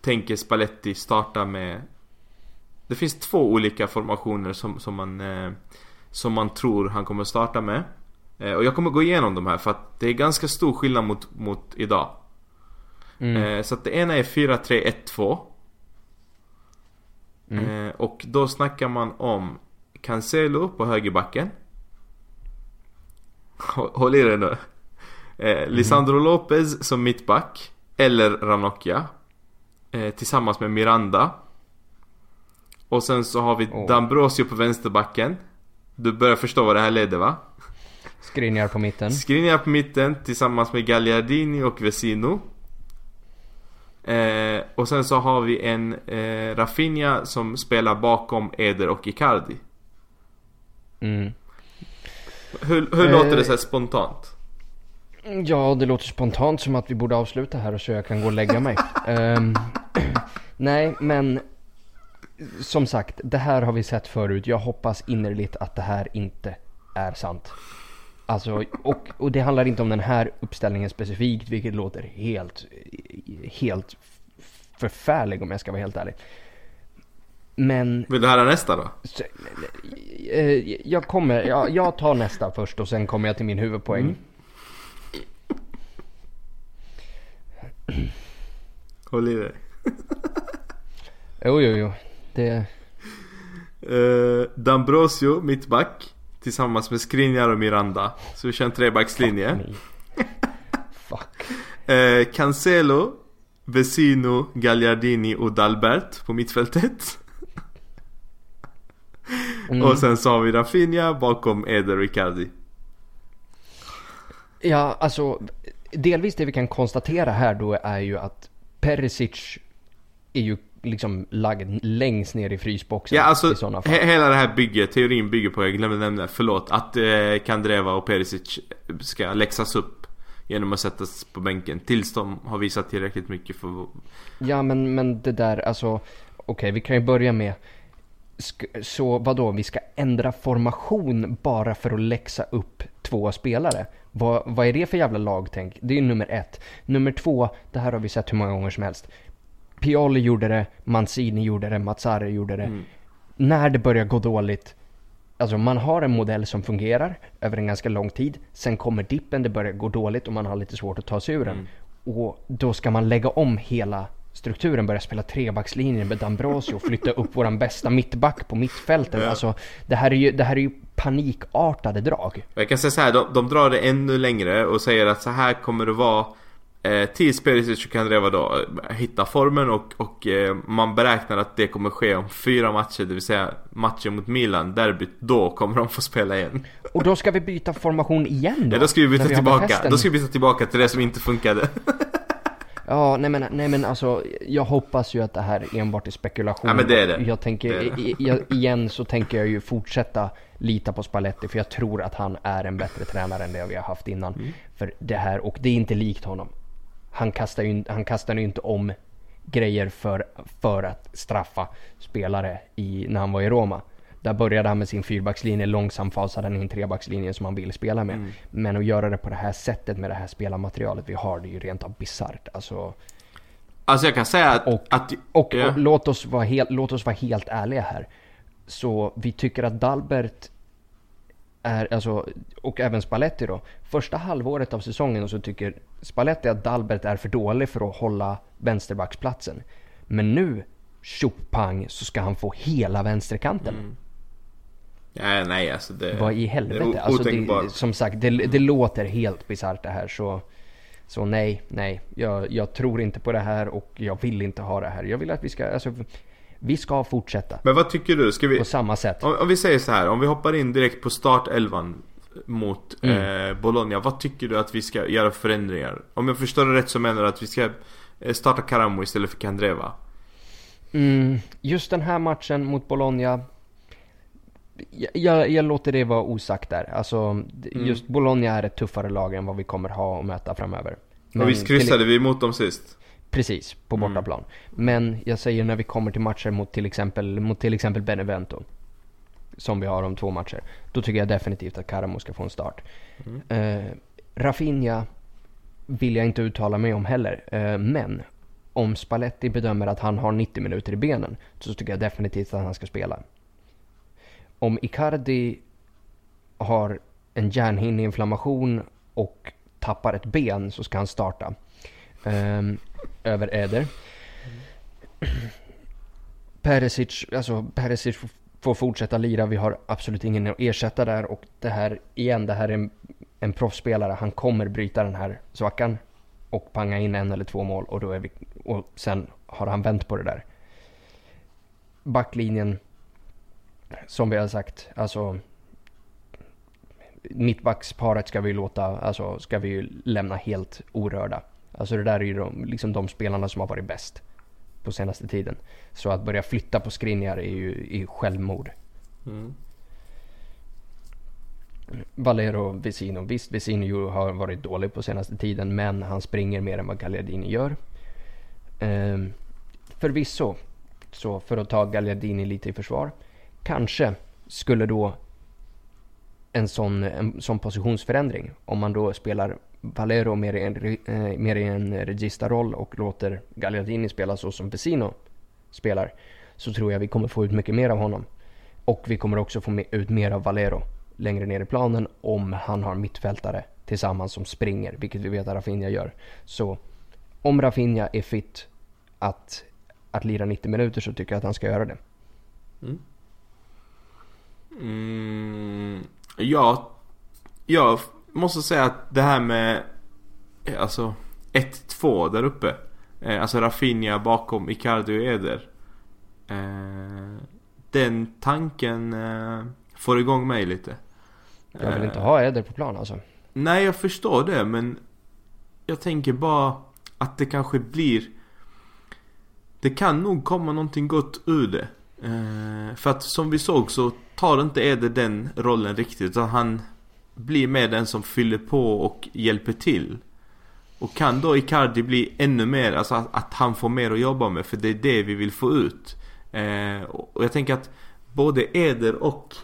tänker Spalletti starta med Det finns två olika formationer som, som man eh, Som man tror han kommer starta med eh, Och jag kommer gå igenom de här för att det är ganska stor skillnad mot, mot idag Mm. eh, Så att det ena är 4-3-1-2 Mm. eh, Och då snackar man om Cancelo på högerbacken Hå- Håll i dig nu eh, Lisandro Lopez som mittback Eller Ranocchia eh, Tillsammans med Miranda Och sen så har vi Åh. D'Ambrosio på vänsterbacken Du börjar förstå vad det här leder va? Skriniar på mitten. Skriniar på mitten tillsammans med Gagliardini och Vesino eh, Och sen så har vi en eh, Rafinha som spelar bakom Eder och Icardi Mm. Hur, hur Eh, låter det så här spontant? Ja, det låter spontant som att vi borde avsluta här så jag kan gå och lägga mig. Ehm, nej, men som sagt, det här har vi sett förut. Jag hoppas innerligt att det här inte är sant. Alltså, och, och det handlar inte om den här uppställningen specifikt, vilket låter helt, helt förfärlig om jag ska vara helt ärlig. Men Vill du höra nästa då? så, eh, jag kommer, jag, jag tar nästa först och sen kommer jag till min huvudpoäng. Mm. Håll i dig Jo, jo, jo. Det... eh, D'Ambrosio mittback Tillsammans med Skriniar och Miranda Så vi kör en trebackslinje Nej. Fuck. eh, Cancelo Vesino, Gagliardini och Dalbert på mittfältet Mm. Och sen så har vi Rafinha bakom Eder och Icardi Ja, alltså delvis det vi kan konstatera här då är ju att Perisic är ju liksom lagd längst ner i frysboxen Ja alltså i sådana fall. he- hela det här bygget, teorin bygger på, jag glömde nämna, förlåt Att eh, Kandreva och Perisic ska läxas upp Genom att sättas på bänken tills de har visat tillräckligt mycket för Ja, men, men det där alltså. Okej, vi kan ju börja med. Sk- så vadå, vi ska ändra formation bara för att läxa upp två spelare? Vad, vad är det för jävla lagtänk? Det är ju nummer ett. Nummer två, det här har vi sett hur många gånger som helst. Pioli gjorde det, Mancini gjorde det, Mazzari gjorde det. Mm. När det börjar gå dåligt, alltså man har en modell som fungerar över en ganska lång tid. Sen kommer dippen, det börjar gå dåligt och man har lite svårt att ta sig ur den. Mm. Och då ska man lägga om hela strukturen, börja spela trebackslinjen med D'Ambrosio och flytta upp våran bästa mittback på mittfältet. Ja. Alltså, det här är ju, det här är ju panikartade drag. Jag kan säga så här, de, de drar det ännu längre och säger att så här kommer det vara eh, Tills Perisic och Kandreva då eh, hittar formen och, och eh, man beräknar att det kommer ske om fyra matcher, det vill säga matchen mot Milan, derbyt, då kommer de få spela igen. Och då ska vi byta formation igen då? Ja, då ska vi byta tillbaka, då ska vi byta tillbaka till det som inte funkade. Ja, nej men, nej men alltså, jag hoppas ju att det här enbart är spekulation. Ja, men det är det. Jag tänker, Det det. i- igen så tänker jag ju fortsätta lita på Spalletti för jag tror att han är en bättre tränare än det vi har haft innan. Mm. För det här, och det är inte likt honom. Han kastar ju, han kastar ju inte om grejer för, för att straffa spelare i, när han var i Roma. Där började han med sin fyrbackslinje, långsamt fasade han in trebackslinjen som han vill spela med. Mm. Men att göra det på det här sättet med det här spelarmaterialet vi har, det är ju rent av bisarrt. Alltså, Alltså jag kan säga att... Och- att och, ja. och låt, oss vara helt, låt oss vara helt ärliga här. Så vi tycker att Dalbert är, alltså, och även Spalletti då. Första halvåret av säsongen så tycker Spalletti att Dalbert är för dålig för att hålla vänsterbacksplatsen. Men nu, tjoppang, så ska han få hela vänsterkanten. Mm. Ja, nej alltså det... Vad i det är helvete? o- Alltså det, som sagt, det, det låter helt bisarrt det här. Så, så nej, nej. Jag, jag tror inte på det här och jag vill inte ha det här. Jag vill att vi ska, alltså, vi ska fortsätta Men vad tycker du? Ska vi... på samma sätt. Om, om vi säger så här, om vi hoppar in direkt på startelvan mot Mm. eh, Bologna. Vad tycker du att vi ska göra för förändringar? Om jag förstår det rätt så menar du att vi ska eh, starta Karamo istället för Kandreva? Mm, just den här matchen mot Bologna. jag, jag låter det vara osagt där. Alltså, Mm. just Bologna är ett tuffare lag än vad vi kommer ha att möta framöver. Men och visst kryssade vi mot dem sist? Precis, på Mm. bortaplan. Men jag säger när vi kommer till matcher mot till exempel, mot till exempel Benevento. Som vi har om två matcher. Då tycker jag definitivt att Karamo ska få en start. Mm. Eh, Rafinha vill jag inte uttala mig om heller. Eh, men om Spalletti bedömer att han har 90 minuter i benen så tycker jag definitivt att han ska spela. Om Icardi har en hjärnhinneinflammation och tappar ett ben så ska han starta. Ehm, över Eder. Perisic, alltså Perisic får- fortsätta lira. Vi har absolut ingen att ersätta där och det här, igen, det här är en, en proffsspelare. Han kommer bryta den här svackan och panga in en eller två mål och då är vi, och sen har han vänt på det där. Backlinjen, som vi har sagt, alltså mittbacksparet ska vi låta, alltså ska vi ju lämna helt orörda. Alltså det där är ju de, liksom de spelarna som har varit bäst på senaste tiden. Så att börja flytta på Skriniar är ju, är självmord. Mm. Valero Vesino. Visst, Vesino har varit dålig på senaste tiden men han springer mer än vad Gagliardini gör. Ehm, förvisso, så för att ta Gagliardini lite i försvar. Kanske skulle då en sån, en sån positionsförändring. Om man då spelar Valero mer i en, eh, mer i en registarroll och låter Gagliardini spela så som Vesino spelar. Så tror jag vi kommer få ut mycket mer av honom. Och vi kommer också få ut mer av Valero längre ner i planen om han har mittfältare tillsammans som springer, vilket vi vet att Rafinha gör. Så om Rafinha är fit att, att lira 90 minuter så tycker jag att han ska göra det. Mm, mm. ja, ja måste säga att det här med eh, alltså 1-2 där uppe. Eh, alltså Rafinha bakom Icardi och Eder. Eh, den tanken eh, får igång mig lite. Jag vill inte ha Eder på plan alltså. Nej, jag förstår det men jag tänker bara att det kanske blir Det kan nog komma någonting gott ur det. För att som vi såg så tar inte Eder den rollen riktigt utan han blir mer den som fyller på och hjälper till. Och kan då Icardi bli ännu mer, alltså att, att han får mer att jobba med för det är det vi vill få ut. Eh, och jag tänker att både Eder och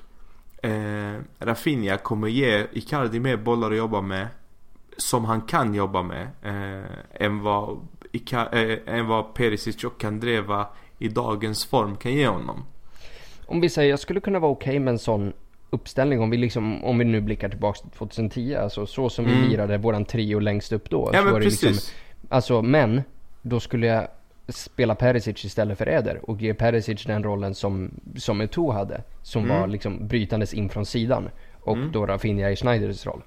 eh, Rafinha kommer ge Icardi mer bollar att jobba med som han kan jobba med eh, än, vad Ica, eh, än vad Perisic och Kandreva i dagens form kan ge honom. Om vi säger, jag skulle kunna vara okej med en sån uppställning om vi liksom, om vi nu blickar tillbaks till 2010, alltså så som Mm. vi lirade våran trio längst upp då. Ja så men var det precis. Liksom, alltså, men då skulle jag spela Perisic istället för Eder och ge Perisic den rollen som, som Eto'o hade. Som Mm. var liksom brytandes in från sidan. Och Mm. då Rafinha i Schneiders roll.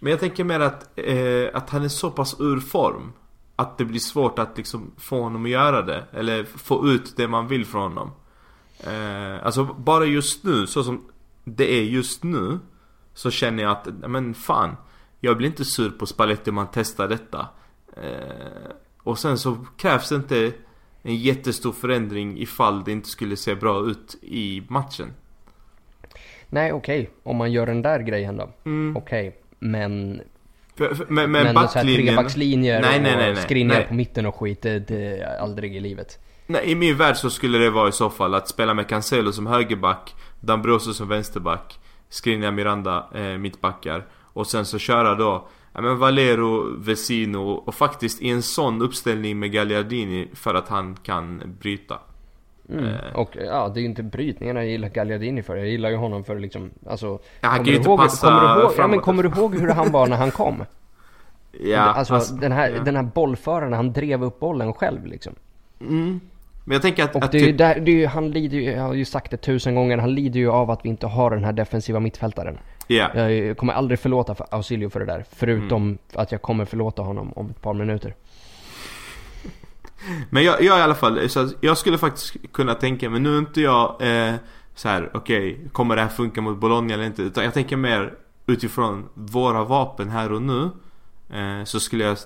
Men jag tänker mer att, eh, att han är så pass ur form Att det blir svårt att liksom få honom att göra det Eller få ut det man vill från honom eh, Alltså bara just nu, så som det är just nu Så känner jag att, men fan Jag blir inte sur på Spalletti om man testar detta eh, Och sen så krävs det inte en jättestor förändring ifall det inte skulle se bra ut i matchen Nej okej, om man gör den där grejen då. mm. Okej, men... för, för, Men, men backlinjen trebackslinjer Nej, nej, nej, och Nej. på mitten och skit, det, det aldrig i livet. Nej, i min värld så skulle det vara i så fall att spela med Cancelo som högerback, Dambroso som vänsterback, Skriniar Miranda eh, mittbackar och sen så köra då ja, men Valero, Vesino och faktiskt i en sån uppställning med Gagliardini för att han kan bryta. Mm. Eh. Och ja, det är ju inte brytningarna jag gillar Gagliardini för. Jag gillar ju honom för liksom, alltså... Ja, han kan ju inte ihåg, passa kommer du ihåg, ja, men framåt. kommer du ihåg hur han var när han kom? Ja, alltså, den, här, ja. den här bollföraren, han drev upp bollen själv liksom. Mm. Men jag tänker att, Och att det är typ, där, det är ju, han lider ju, jag har ju sagt det tusen gånger, han lider ju av att vi inte har den här defensiva mittfältaren. ja. Jag kommer aldrig förlåta för Ausilio för det där. Förutom Mm. att jag kommer förlåta honom om ett par minuter. Men jag, jag i alla fall, så jag skulle faktiskt kunna tänka men nu är inte jag eh, så här, okej, kommer det här funka mot Bologna eller inte? Utan jag tänker mer utifrån våra vapen här och nu. Eh, så skulle jag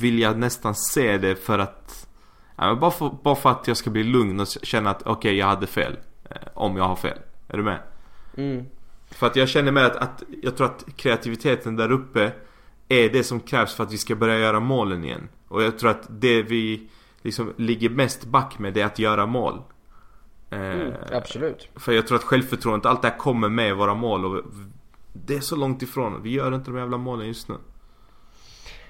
vilja nästan se det för att, ja, bara, för, bara för att jag ska bli lugn och känna att okej, jag hade fel. Eh, om jag har fel. Är du med? Mm. För att jag känner med att, att jag tror att kreativiteten där uppe är det som krävs för att vi ska börja göra målen igen. Och jag tror att det vi liksom ligger mest back med det är att göra mål. Mm, Eh, absolut. För jag tror att självförtroendet, allt det här kommer med våra mål och det är så långt ifrån. Vi gör inte de jävla målen just nu.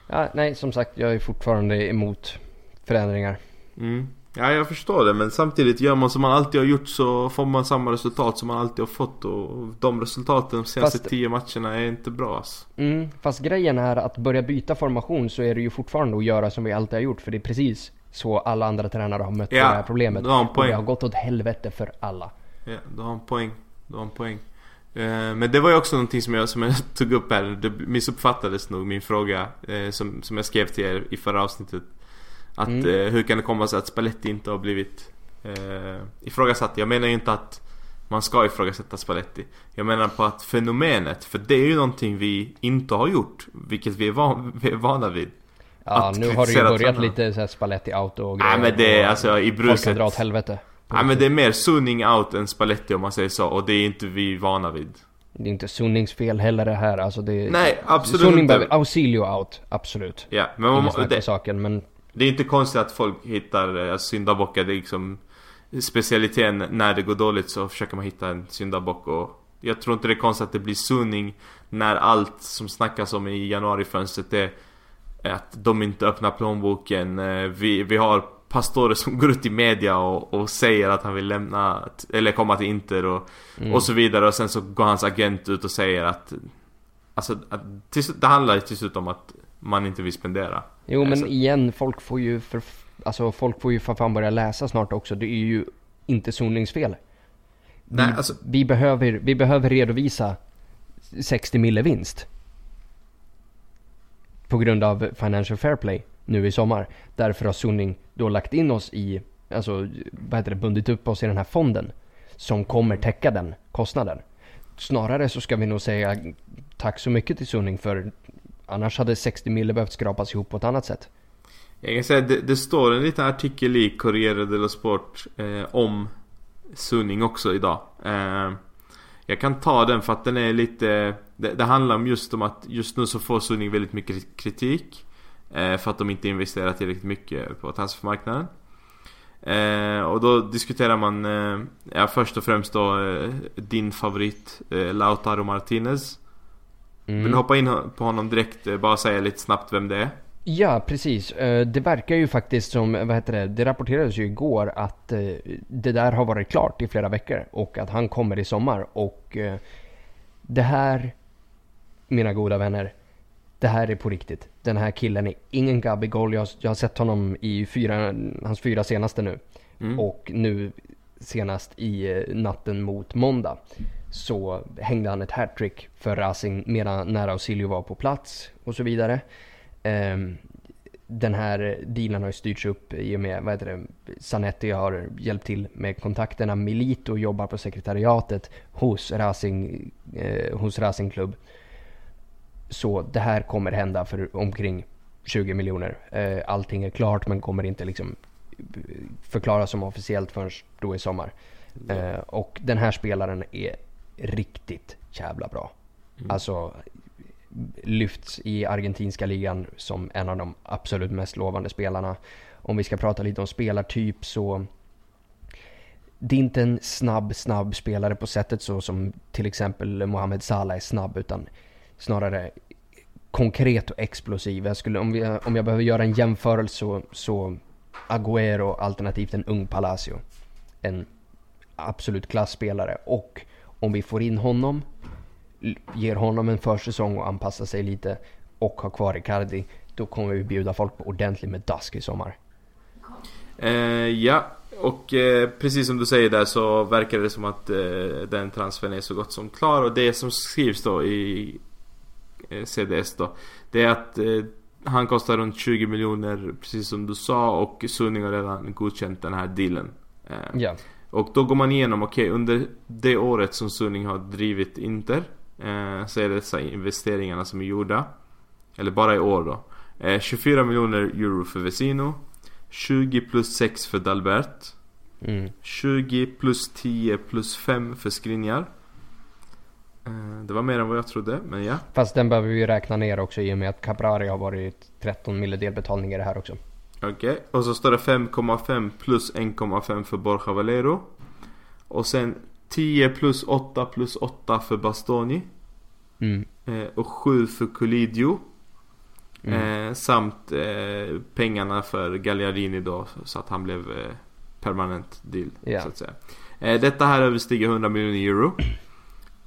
Ja, nej, som sagt, jag är fortfarande emot förändringar. Mm. Ja, jag förstår det. Men samtidigt gör man som man alltid har gjort så får man samma resultat som man alltid har fått. Och de resultaten de senaste Fast- tio matcherna är inte bra alltså. Mm, fast grejen är att börja byta formation så är det ju fortfarande att göra som vi alltid har gjort. För det är precis så alla andra tränare har mött Ja, det här problemet. du har en Och poäng. det har gått åt helvete för alla. Ja, du har en poäng. Du har en poäng. Eh, Men det var ju också någonting som jag, som jag tog upp här. Det missuppfattades nog min fråga eh, som, som jag skrev till er i förra avsnittet. Att Mm. eh, hur kan det komma sig att Spalletti inte har blivit eh, ifrågasatt? Jag menar ju inte att man ska ifrågasätta Spalletti. Jag menar på att fenomenet, för det är ju någonting vi inte har gjort. Vilket vi är, van, vi är vana vid. Ja, Att nu har det ju börjat tränarna. lite så här Spalletti out och Nej men det är alltså i Folk kan bruset. dra åt helvete. Nej men det är mer sunning out än Spalletti om man säger så. Och det är inte vi vana vid. Det är inte Sunnings fel heller det här. Alltså det, Nej, absolut Sunning inte. behöver, Ausilio out, absolut. Ja, men man, det, saken, men det är inte konstigt att folk hittar eh, syndabockar. Det är liksom specialiteten när det går dåligt så försöker man hitta en syndabock och jag tror inte det är konstigt att det blir sunning när allt som snackas om i januarifönstret är att de inte öppnar plånboken. Eh, Vi, vi har Pastore som går ut i media och, och säger att han vill lämna, eller komma till Inter och, Mm. och så vidare och sen så går hans agent ut och säger att Alltså, att, till, det handlar till slut om att man inte vill spendera. Jo men Alltså- igen, folk får ju för, alltså folk får ju för fan börja läsa snart också. Det är ju inte Sunnings fel. Vi, Nej, alltså- vi, behöver, vi behöver redovisa 60 mille vinst. På grund av Financial Fair Play nu i sommar. Därför har Sunning då lagt in oss i, alltså vad heter det, bundit upp oss i den här fonden. Som kommer täcka den kostnaden. Snarare så ska vi nog säga tack så mycket till Sunning för annars hade 60 mille behövt skrapas ihop på ett annat sätt. Jag kan säga det, det står en liten artikel i Corriere dello Sport eh, om Sunning också idag. Eh, jag kan ta den för att den är lite... Det, det handlar om just om att just nu så får Sunning väldigt mycket kritik. Eh, för att de inte investerar tillräckligt mycket på transfermarknaden. Eh, och då diskuterar man, eh, ja först och främst då eh, din favorit eh, Lautaro Martinez. Mm. Vill du hoppa in på honom direkt? Eh, bara säga lite snabbt vem det är. Ja, precis. Eh, Det verkar ju faktiskt som, vad heter det, det rapporterades ju igår att eh, det där har varit klart i flera veckor och att han kommer i sommar och eh, det här, mina goda vänner, det här är på riktigt. Den här killen är ingen Gabigol. Jag, jag har sett honom i fyra, hans fyra senaste nu Mm. och nu senast i eh, natten mot måndag så hängde han ett hattrick för Racing medan när Ausilio var på plats och så vidare. Ehm, den här dealen har ju styrts upp i och med, vad heter det, Zanetti har hjälpt till med kontakterna. Milito jobbar på sekretariatet hos Racing, eh, hos Racing Club. Så det här kommer hända för omkring 20 miljoner. Eh, allting är klart men kommer inte liksom förklaras som officiellt förrän då i sommar. Eh, och den här spelaren är riktigt jävla bra. Alltså lyfts i argentinska ligan som en av de absolut mest lovande spelarna. Om vi ska prata lite om spelartyp så det är inte en snabb, snabb spelare på sättet så som till exempel Mohamed Salah är snabb utan snarare konkret och explosiv. Jag skulle, om, vi, om jag behöver göra en jämförelse så, så Agüero alternativt en ung Palacio. En absolut klassspelare och om vi får in honom, ger honom en försäsong och anpassar sig lite och har kvar Icardi, då kommer vi bjuda folk på ordentligt med dask i sommar. Eh, ja, och eh, precis som du säger där så verkar det som att eh, den transfern är så gott som klar och det som skrivs då i eh, CDS då Det är att eh, han kostar runt 20 miljoner precis som du sa och Sunning har redan godkänt den här dealen. Eh, Ja. Och då går man igenom, okej under det året som Sunning har drivit Inter eh, Så är det dessa investeringarna som är gjorda Eller bara i år då eh, 24 miljoner euro för Vesino 20 plus 6 för Dalbert Mm. 20 plus 10 plus 5 för Skriniar Eh, Det var mer än vad jag trodde, men ja. Fast den behöver vi ju räkna ner också i och med att Caprari har varit 13 mille delbetalning i det här också. Okej, och så står det 5,5 plus 1,5 för Borja Valero. Och sen 10 plus 8 plus 8 för Bastoni. Mm. Eh, och 7 för Colidio. Mm. Eh, samt eh, pengarna för Gagliardini då så att han blev eh, permanent deal Ja. så att säga. Eh, detta här överstiger 100 miljoner euro.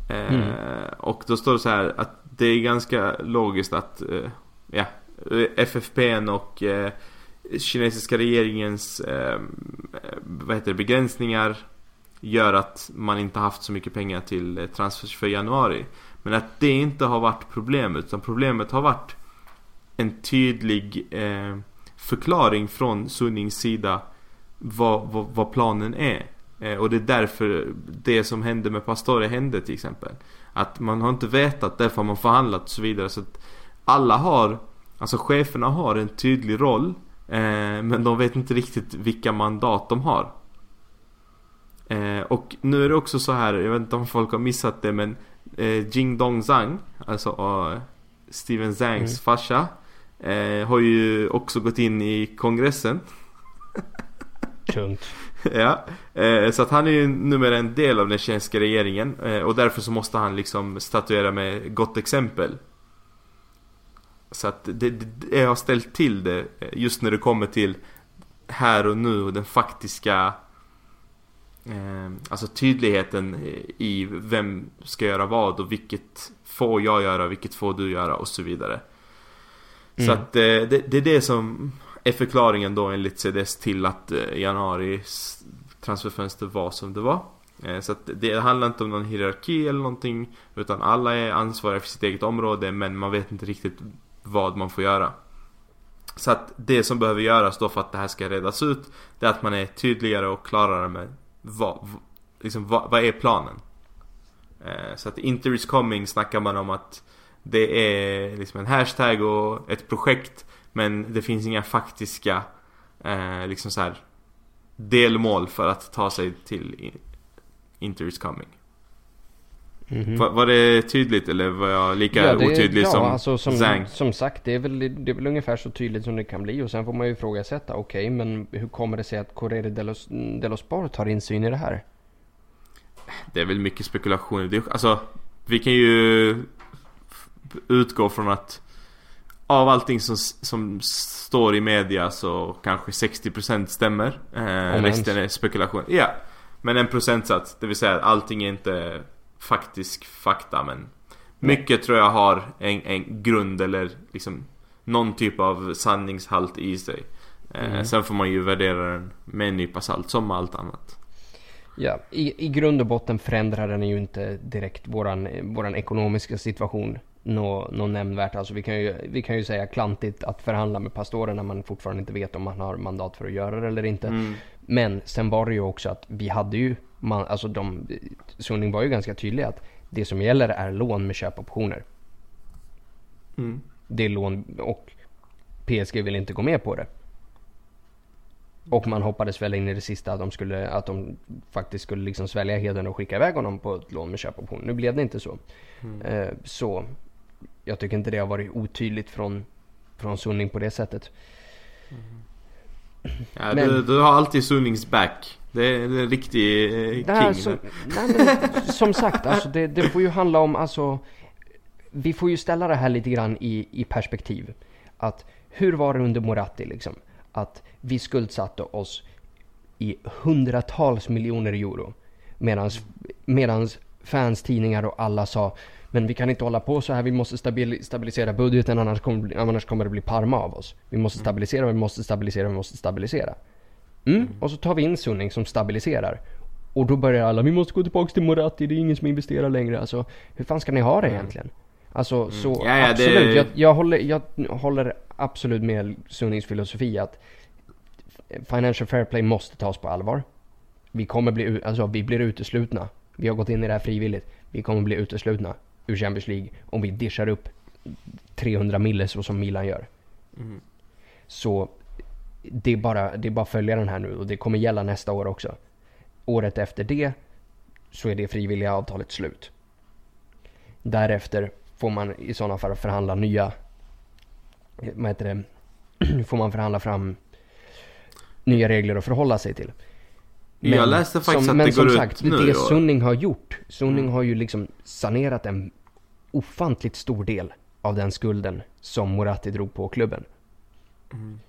Eh, Mm. Och då står det så här att det är ganska logiskt att ja, FFPn och kinesiska regeringens ehm, eh, vad heter det, begränsningar gör att man inte haft så mycket pengar till eh, transfers för januari. Men att det inte har varit problemet utan problemet har varit en tydlig eh, förklaring från Sunnings sida vad, vad, vad planen är. Eh, och det är därför det som hände med Pastore hände till exempel. Att man har inte vetat, därför har man förhandlat och så vidare. Så att alla har, alltså cheferna har en tydlig roll. Eh, men de vet inte riktigt vilka mandat de har. Eh, och nu är det också så här, jag vet inte om folk har missat det men eh, Jing Dong Zhang, alltså Steven Zangs Mm. farsa, eh, har ju också gått in i kongressen. Tungt. ja, eh, så att han är ju numera en del av den kinesiska regeringen eh, och därför så måste han liksom statuera med gott exempel. Så att det, det, det har ställt till det eh, just när det kommer till här och nu och den faktiska eh, Alltså tydligheten i vem ska göra vad och vilket får jag göra, vilket får du göra och så vidare. Så Mm. att eh, det, det är det som är förklaringen då enligt CDS till att eh, januaris transferfönster var som det var. Eh, Så att det handlar inte om någon hierarki eller någonting Utan alla är ansvariga för sitt eget område men man vet inte riktigt vad man får göra. Så att det som behöver göras då för att det här ska redas ut Det är att man är tydligare och klarare med vad, liksom, vad, vad är planen? Eh, Så att Inter is coming snackar man om att det är liksom en hashtag och ett projekt Men det finns inga faktiska eh, liksom så här delmål för att ta sig till Inter is coming. Mhm. Var, var det tydligt eller var jag lika Ja, det otydlig ja, som, alltså, som Zhang? Som sagt, det är, väl, det är väl ungefär så tydligt som det kan bli. Och sen får man ju ifrågasätta, okej, men hur kommer det sig att Corriere dello, dello Sport har insyn i det här? Det är väl mycket spekulationer. Det, alltså, vi kan ju utgå från att av allting som, som står i media så kanske 60% stämmer. Eh, resten är spekulation. Ja, men en procentsats. Det vill säga att allting är inte faktisk fakta men mycket tror jag har en, en grund eller liksom någon typ av sanningshalt i sig. Eh, Mm. Sen får man ju värdera den med en nypa salt som allt annat. Ja, i, i grund och botten förändrar den ju inte direkt våran, våran ekonomiska situation nå, nå nämnvärt. Alltså vi kan, ju, vi kan ju säga klantigt att förhandla med pastoren när man fortfarande inte vet om man har mandat för att göra det eller inte. Mm. Men sen var det ju också att vi hade ju, man, alltså de, Sunning var ju ganska tydlig att det som gäller är lån med köpoptioner. Mm. Det är lån och PSG vill inte gå med på det. Och man hoppades väl in i det sista att de, skulle, att de faktiskt skulle liksom svälja heden och skicka iväg honom på ett lån med köpoption. Nu blev det inte så. Mm. Eh, så jag tycker inte det har varit otydligt från, från Sunning på det sättet. Ja, Men- du, du har alltid Sunnings back. Det är en riktig eh, king. Som, nej men, som sagt, alltså det, det får ju handla om alltså Vi får ju ställa det här lite grann i, i perspektiv. Att hur var det under Moratti liksom? Att vi skuldsatte oss i hundratals miljoner euro. Medans, medans fans, tidningar och alla sa men vi kan inte hålla på så här, vi måste stabil, stabilisera budgeten annars kommer, annars kommer det bli Parma av oss. Vi måste stabilisera, vi måste stabilisera, vi måste stabilisera. Mm. Och så tar vi in Sunning som stabiliserar. Och då börjar alla, vi måste gå tillbaka till Moratti, det är ingen som investerar längre. Alltså, hur fan ska ni ha det egentligen? Alltså så Ja, ja, det- absolut, jag, jag, håller, jag håller absolut med Sunnings filosofi att Financial Fair Play måste tas på allvar. Vi kommer bli, alltså vi blir uteslutna. Vi har gått in i det här frivilligt. Vi kommer bli uteslutna ur Champions League om vi dischar upp 300 mille så som Milan gör. Mm. Så det är, bara, det är bara att följa den här nu och det kommer gälla nästa år också. Året efter det så är det frivilliga avtalet slut. Därefter får man i sådana fall förhandla nya, vad heter det, får man förhandla fram nya regler att förhålla sig till. Jag läste faktiskt som, att det som går sagt, ut nu. det och- Sunning har gjort, Sunning Mm. har ju liksom sanerat en ofantligt stor del av den skulden som Moratti drog på klubben. Mm.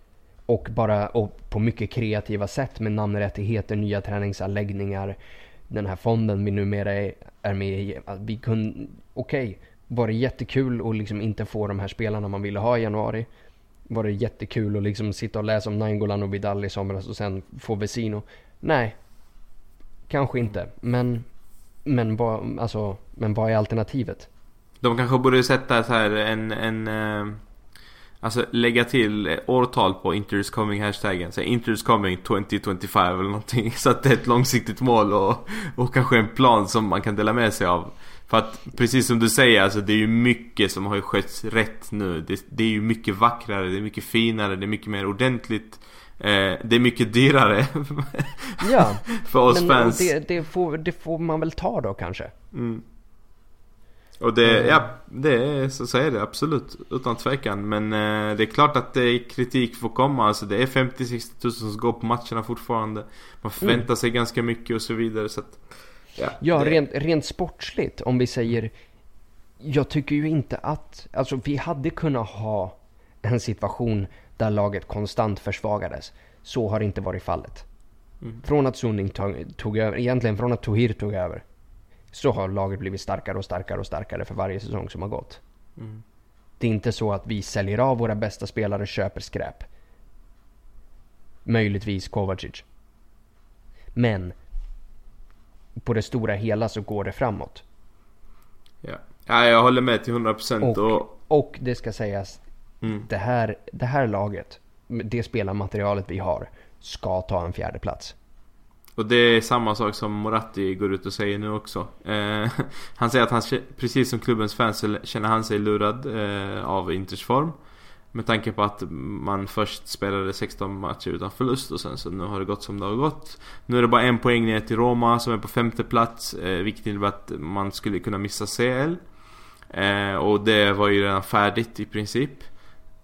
Och bara och på mycket kreativa sätt med namnrättigheter, nya träningsanläggningar. Den här fonden vi numera är, är med i. Vi kunde, okej, var det jättekul att liksom inte få de här spelarna man ville ha i januari? Var det jättekul att liksom sitta och läsa om Nainggolan och Vidal i somras och sen få Vesino? Nej, kanske inte. Men, men, vad, alltså, men vad är alternativet? De kanske borde sätta så här en, en eh, Alltså lägga till årtal på Inter's coming hashtaggen. Så Inter's coming 2025 eller någonting. Så att det är ett långsiktigt mål och, och kanske en plan som man kan dela med sig av. För att precis som du säger, alltså det är ju mycket som har skötts rätt nu. Det, det är ju mycket vackrare, det är mycket finare, det är mycket mer ordentligt. Eh, det är mycket dyrare Ja, för oss men fans. det, det, får, det får man väl ta då kanske. Mm. Och det, Mm. ja, det är, så, så är det absolut. Utan tvekan. Men eh, det är klart att det är kritik får komma. Alltså det är 50-60 tusen som går på matcherna fortfarande. Man förväntar sig ganska mycket och så vidare. Så att, ja, Ja, det, rent, rent sportsligt om vi säger Jag tycker ju inte att, alltså vi hade kunnat ha en situation där laget konstant försvagades. Så har inte varit fallet. Mm. Från att Sunning tog, tog över, egentligen från att Tohir tog över. Så har laget blivit starkare och starkare och starkare för varje säsong som har gått. Mm. Det är inte så att vi säljer av våra bästa spelare och köper skräp. Möjligtvis Kovacic. Men på det stora hela så går det framåt. Ja. ja, jag håller med till 100% och, Och- och Och det ska sägas, mm, det här, det här laget, det spelarmaterialet vi har, ska ta en fjärde plats. och det är samma sak som Moratti går ut och säger nu också. Eh, han säger att han, precis som klubbens fans känner han sig lurad eh, av Inters form. Med tanke på att man först spelade 16 matcher utan förlust och sen så nu har det gått som det har gått. Nu är det bara en poäng ner till Roma som är på femte plats. Eh, vilket innebär att man skulle kunna missa CL. Eh, och det var ju redan färdigt i princip.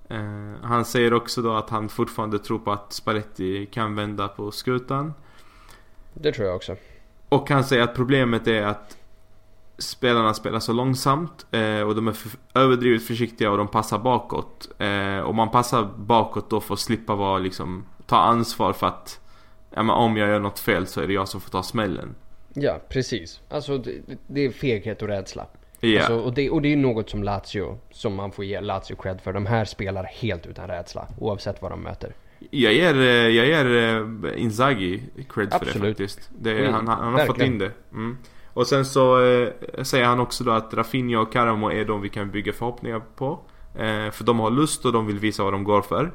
Eh, han säger också då att han fortfarande tror på att Spalletti kan vända på skutan. Det tror jag också. Och han säger att problemet är att spelarna spelar så långsamt eh, och de är för, överdrivet försiktiga och de passar bakåt. Eh, och man passar bakåt då för att slippa vara liksom, ta ansvar för att ja, men om jag gör något fel så är det jag som får ta smällen. Ja, precis. Alltså det, det är feghet och rädsla. Ja, Alltså, och, det, och det är något som Lazio, som man får ge Lazio cred för. De här spelar helt utan rädsla, oavsett vad de möter. jag ger, eh, jag ger eh, Inzaghi cred för det Absolut. faktiskt. Det, Mm, han, han, har fått verkligen. in det. Mm. Och sen så eh, säger han också då att Rafinha och Karamo är de vi kan bygga förhoppningar på. Eh, för de har lust och de vill visa vad de går för.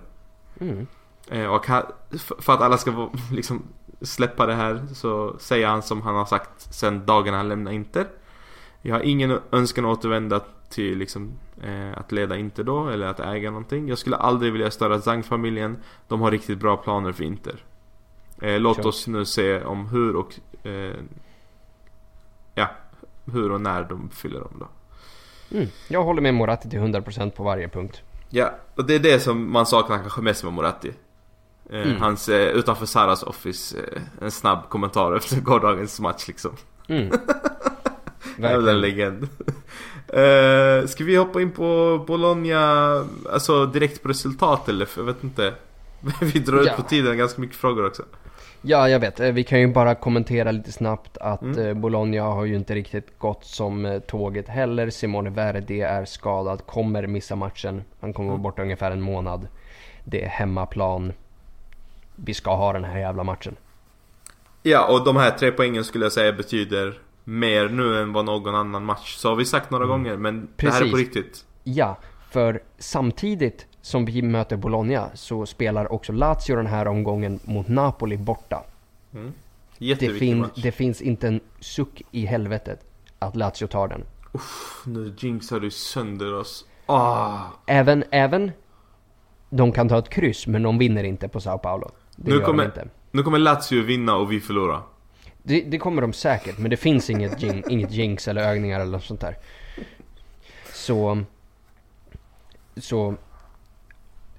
Mm. Eh, och han, f- för att alla ska liksom släppa det här så säger han som han har sagt sen dagen han lämnar Inter. Jag har ingen önskan att återvända till liksom, eh, att leda Inter då eller att äga någonting. Jag skulle aldrig vilja störa Zang-familjen. De har riktigt bra planer för Inter. Eh, låt Klart. oss nu se om hur och eh, ja, hur och när de fyller dem då. Mm. Jag håller med Moratti till 100% på varje punkt. Ja, och det är det som man saknar kanske mest med Moratti. Eh, Mm. Hans eh, utanför Saras office, eh, en snabb kommentar efter gårdagens match liksom. Mm. Jävla legend. uh, ska vi hoppa in på Bologna, alltså direkt på resultat eller? För jag vet inte. vi drar ut Ja. på tiden, ganska mycket frågor också. Ja, jag vet. Eh, Vi kan ju bara kommentera lite snabbt att Mm. eh, Bologna har ju inte riktigt gått som tåget heller. Simone Verdi är skadad, kommer missa matchen. Han kommer vara Mm. borta ungefär en månad. Det är hemmaplan. Vi ska ha den här jävla matchen. Ja, och de här tre poängen skulle jag säga betyder mer nu än vad någon annan match. Så har vi sagt några gånger, men det här är på Precis. riktigt. Ja, för samtidigt som vi möter Bologna så spelar också Lazio den här omgången mot Napoli borta. Mm. Det, fin- match. det finns inte en suck i helvetet att Lazio tar den. Nu jinxar du sönder oss. Ah. Även, även de kan ta ett kryss men de vinner inte på Sao Paulo. Det Nu gör kommer- de inte. Nu kommer Lazio vinna och vi förlora. Det, det kommer de säkert men det finns inget, jing, inget jinx eller övningar eller något sånt där. Så, så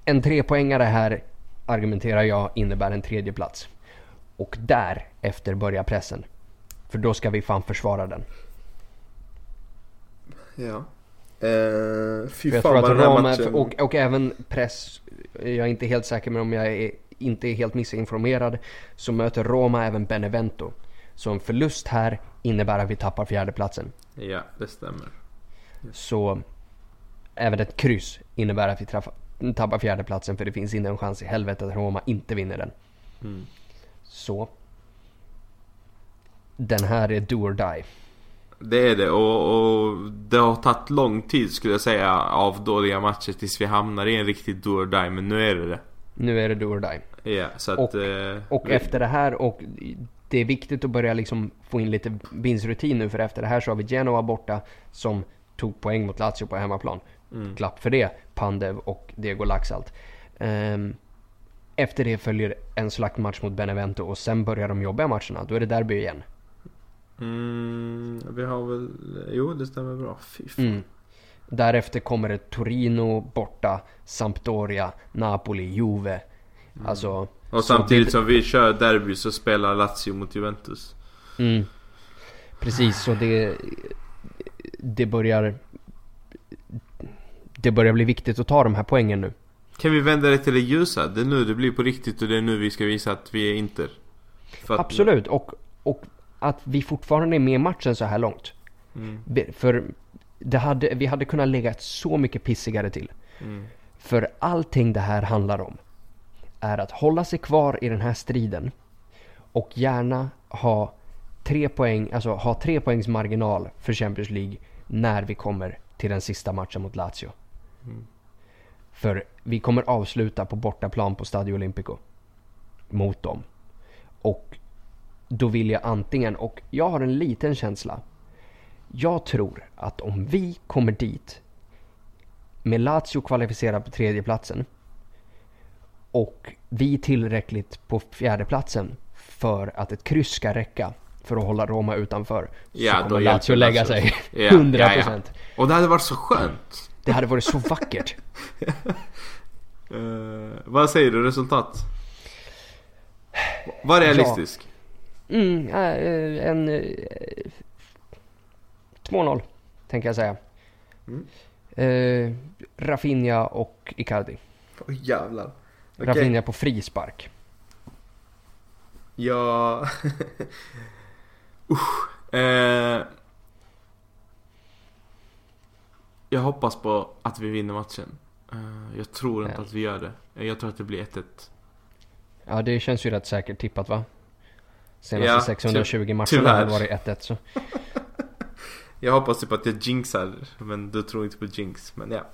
en trepoängare här argumenterar jag innebär en tredje plats. Och därefter börjar pressen. För då ska vi fan försvara den. Ja. Eh, fy För jag fan tror vad att den här Roma, matchen... och, och även press, jag är inte helt säker men om jag är, inte är helt missinformerad så möter Roma även Benevento. Så en förlust här innebär att vi tappar fjärdeplatsen. Ja, det stämmer. Så även ett kryss innebär att vi träffar, tappar fjärdeplatsen för det finns inte en chans i helvete att Roma inte vinner den. Mm. Så. Den här är do or die. Det är det och, och det har tagit lång tid skulle jag säga av dåliga matcher tills vi hamnar i en riktig do or die men nu är det det. Nu är det do or die. Ja, så att... Och- eh, Och vi- efter det här och det är viktigt att börja liksom få in lite vinstrutin nu för efter det här så har vi Genoa borta som tog poäng mot Lazio på hemmaplan. Mm. Klapp för det, Pandev och Diego Laxalt. Ehm, efter det följer en slaktmatch mot Benevento och sen börjar de jobbiga matcherna. Då är det derby igen. Mm, vi har väl... Jo, det stämmer bra. Fy fan. Mm. Därefter kommer det Torino borta, Sampdoria, Napoli, Juve. Alltså... Och samtidigt som vi kör derby så spelar Lazio mot Juventus. Mm. Precis, så det, det börjar... Det börjar bli viktigt att ta de här poängen nu. Kan vi vända det till det ljusa? Det är nu det blir på riktigt och det är nu vi ska visa att vi är Inter. Att- Absolut, och, och att vi fortfarande är med i matchen så här långt. Mm, För det hade, vi hade kunnat lägga så mycket pissigare till. mm, För allting det här handlar om är att hålla sig kvar i den här striden och gärna ha tre poäng, alltså ha tre poängs marginal för Champions League när vi kommer till den sista matchen mot Lazio. Mm. För vi kommer avsluta på bortaplan på Stadio Olimpico mot dem. Och då vill jag antingen, och jag har en liten känsla. Jag tror att om vi kommer dit med Lazio kvalificerad på tredjeplatsen och vi tillräckligt på fjärdeplatsen för att ett kryss ska räcka för att hålla Roma utanför. Ja, så kommer Lazio lägga sig. Ja, 100%. ja, ja. Och det hade varit så skönt. Det hade varit så vackert. Eh, vad säger du resultat? Var realistisk. Mm, äh, en... eh, 2-0, tänker jag säga. Mm. Eh, Rafinha och Icardi. Åh jävlar. Okej. Rafinha på frispark. Ja... Usch. Eh... Jag hoppas på att vi vinner matchen. Eh, jag tror inte Ja. att vi gör det. Jag tror att det blir 1-1. Ja, det känns ju rätt säkert tippat va? Senaste Ja, 620 matcherna tyvärr. har det varit 1-1 så. Jag hoppas typ att jag jinxar, men du tror inte på jinx. Men ja.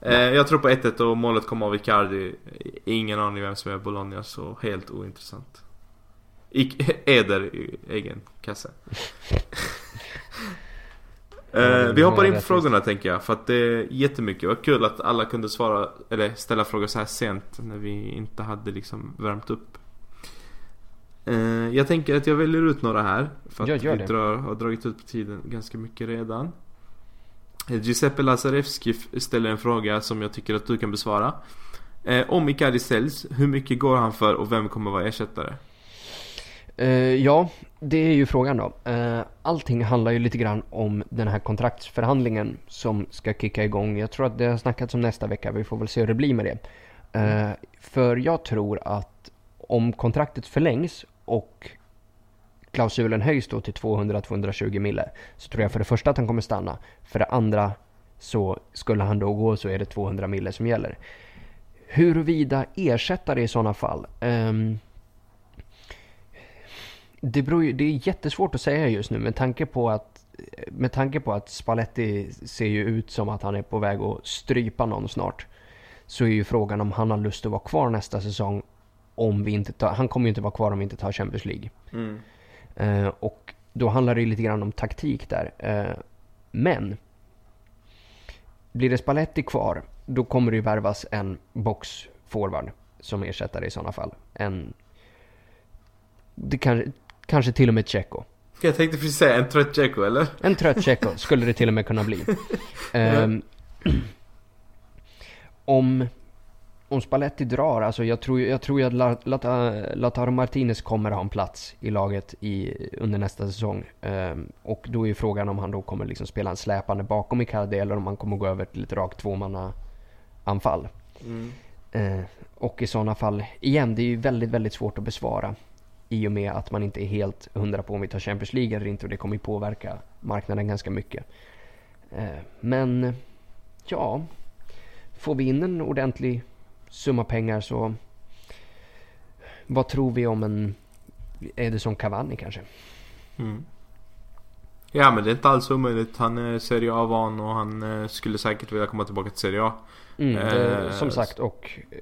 Eh, jag tror på 1-1 och målet kommer av Icardi. Ingen aning vem som är Bologna, så helt ointressant. Ik- Eder i egen kasse. Det vi hoppar in på frågorna tänker jag, för att det är jättemycket. Vad kul att alla kunde svara, eller ställa frågor så här sent när vi inte hade liksom värmt upp. Eh, jag tänker att jag väljer ut några här. För att vi drar, har dragit ut på tiden ganska mycket redan. Giuseppe Lazarevski ställer en fråga som jag tycker att du kan besvara. Eh, om Icardi säljs, hur mycket går han för och vem kommer vara ersättare? Eh, ja, det är ju frågan då. Eh, allting handlar ju lite grann om den här kontraktsförhandlingen som ska kicka igång. Jag tror att det har snackats om nästa vecka. Vi får väl se hur det blir med det. Eh, för jag tror att om kontraktet förlängs och klausulen höjs då till 200-220 mille så tror jag för det första att han kommer stanna. För det andra så skulle han då gå så är det 200 mille som gäller. Huruvida ersättare i sådana fall. Um, det, beror ju, det är jättesvårt att säga just nu med tanke på att med tanke på att Spalletti ser ju ut som att han är på väg att strypa någon snart. Så är ju frågan om han har lust att vara kvar nästa säsong. Om vi inte tar, han kommer ju inte vara kvar om vi inte tar Champions League. Mm. Eh, och då handlar det ju lite grann om taktik där. Eh, men blir det Spalletti kvar, då kommer det ju värvas en boxforward som ersättare i sådana fall. En, det kan, kanske till och med Tjecko. Jag tänkte precis säga en trött Tjecko eller? En trött Tjecko skulle det till och med kunna bli. Ehm, om, om Spalletti drar, alltså jag tror, jag tror att Lautaro Martinez kommer ha en plats i laget i, under nästa säsong. Ehm, och då är ju frågan om han då kommer liksom spela en släpande bakom Icardi eller om han kommer gå över till ett rakt tvåmanna anfall. Mm. Eh, och i sådana fall, igen, det är ju väldigt, väldigt svårt att besvara. I och med att man inte är helt hundra på om vi tar Champions League eller inte och det kommer ju påverka marknaden ganska mycket. Eh, men, ja. Får vi in en ordentlig summa pengar så vad tror vi om en Edison Cavani kanske? Mm. Ja men det är inte alls omöjligt. Han är Serie A-van och han eh, skulle säkert vilja komma tillbaka till Serie A. Mm, det, Eh, som sagt och eh,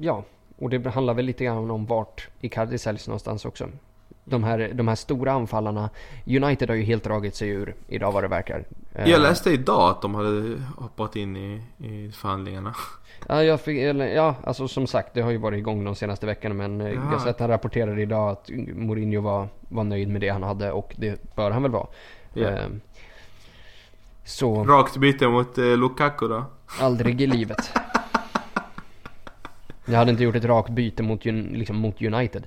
ja, och det handlar väl lite grann om vart Icardi säljs någonstans också. De här, de här stora anfallarna, United har ju helt dragit sig ur idag vad det verkar. Eh, Jag läste idag att de hade hoppat in i, i förhandlingarna. Ja, jag fick, ja, alltså som sagt det har ju varit igång de senaste veckorna men ja. Ja. Gazetten rapporterade idag att Mourinho var, var nöjd med det han hade och det bör han väl vara. Eh, så Rakt byte mot eh, Lukaku då. aldrig i livet. Jag hade inte gjort ett rakt byte mot, liksom, mot United.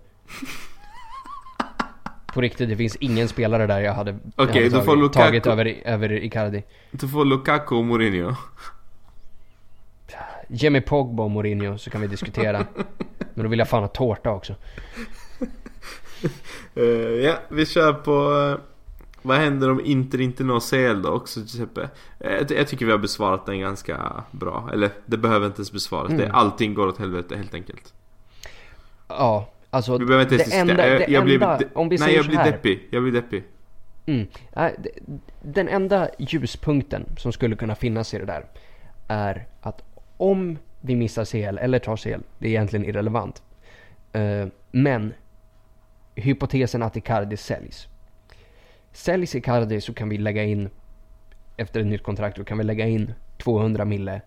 På riktigt, det finns ingen spelare där jag hade, Okej, hade då får tagit, Lukaku- tagit över, över Icardi. Du får Lukaku och Mourinho. Mig Pogba och Mourinho så kan vi diskutera. Men då vill jag fan ha tårta också. Eh, ja, vi kör på... eh, vad händer om Inter inte når CL då också Giuseppe? Uh, jag, jag tycker vi har besvarat den ganska bra. Eller det behöver inte ens besvaras. Mm. Det, allting går åt helvete helt enkelt. Ja, alltså Vi behöver inte det enda, det Jag, jag enda, om vi nej, säger jag så blir här. deppig. Jag blir deppig. Mm. Nej, Den enda ljuspunkten som skulle kunna finnas i det där är att om vi missar CL eller tar CL, det är egentligen irrelevant. Eh, men hypotesen att Icardi säljs. Säljs Icardi så kan vi lägga in, efter ett nytt kontrakt, då kan vi lägga in 200 mille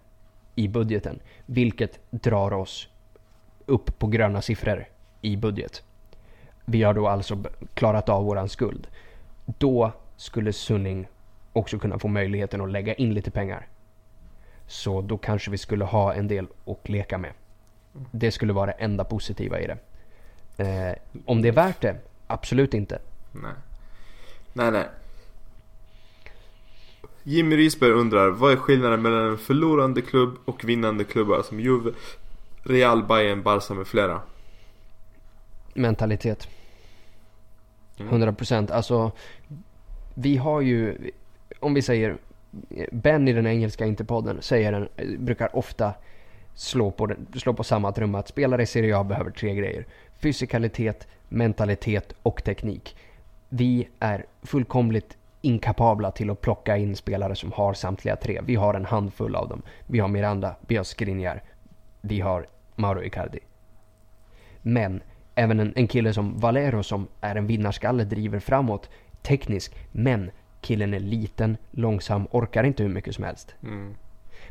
i budgeten. Vilket drar oss upp på gröna siffror i budget. Vi har då alltså klarat av våran skuld då skulle Sunning också kunna få möjligheten att lägga in lite pengar. Så då kanske vi skulle ha en del att leka med. Det skulle vara det enda positiva i det. Eh, om det är värt det? Absolut inte. Nej. Nej, nej. Jimmy Risberg undrar, vad är skillnaden mellan en förlorande klubb och vinnande klubbar som Juve, Real, Bayern, Barca med flera? Mentalitet. Mm. 100%. Alltså, vi har ju, om vi säger, Ben i den engelska Interpodden säger den, brukar ofta slå på, den, slå på samma trumma att spelare i Serie A behöver tre grejer. Fysikalitet, mentalitet och teknik. Vi är fullkomligt inkapabla till att plocka in spelare som har samtliga tre. Vi har en handfull av dem. Vi har Miranda, vi har Skriniar, vi har Mauro Icardi. Men även en, en kille som Valero som är en vinnarskalle driver framåt teknisk. Men killen är liten, långsam, orkar inte hur mycket som helst. Mm.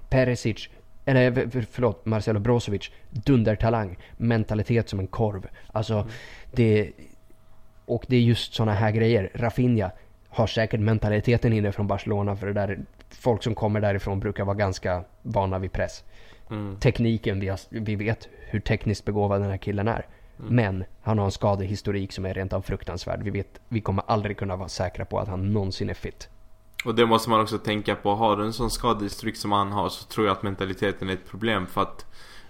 Perisic, eller förlåt, Marcelo Brozovic, dundertalang, mentalitet som en korv. Alltså, det... Och det är just såna här grejer. Rafinha har säkert mentaliteten inne från Barcelona för det där, folk som kommer därifrån brukar vara ganska vana vid press. Mm. Tekniken, vi, har, vi vet hur tekniskt begåvad den här killen är. Men han har en skadehistorik som är rent av fruktansvärd. Vi, vet, vi kommer aldrig kunna vara säkra på att han någonsin är fit. Och det måste man också tänka på. Har du en sån skadehistorik som han har så tror jag att mentaliteten är ett problem för att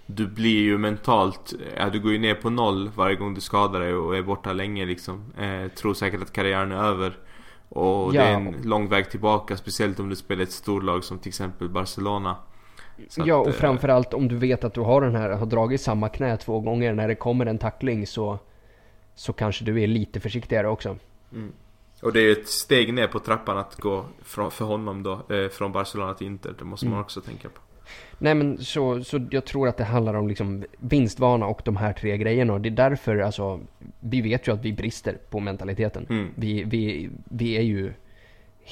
du blir ju mentalt, ja, du går ju ner på noll varje gång du skadar dig och är borta länge liksom. Eh, tror säkert att karriären är över. Och det Ja. är en lång väg tillbaka, speciellt om du spelar ett storlag som till exempel Barcelona. Så ja, att, och eh, framförallt om du vet att du har den här, har dragit samma knä två gånger. När det kommer en tackling så, så kanske du är lite försiktigare också. Mm. Och det är ett steg ner på trappan att gå från, för honom då, eh, från Barcelona till Inter. Det måste man Mm. också tänka på. Nej men så, så jag tror att det handlar om liksom vinstvana och de här tre grejerna. Och det är därför, alltså, vi vet ju att vi brister på mentaliteten. Mm. Vi, vi, vi är ju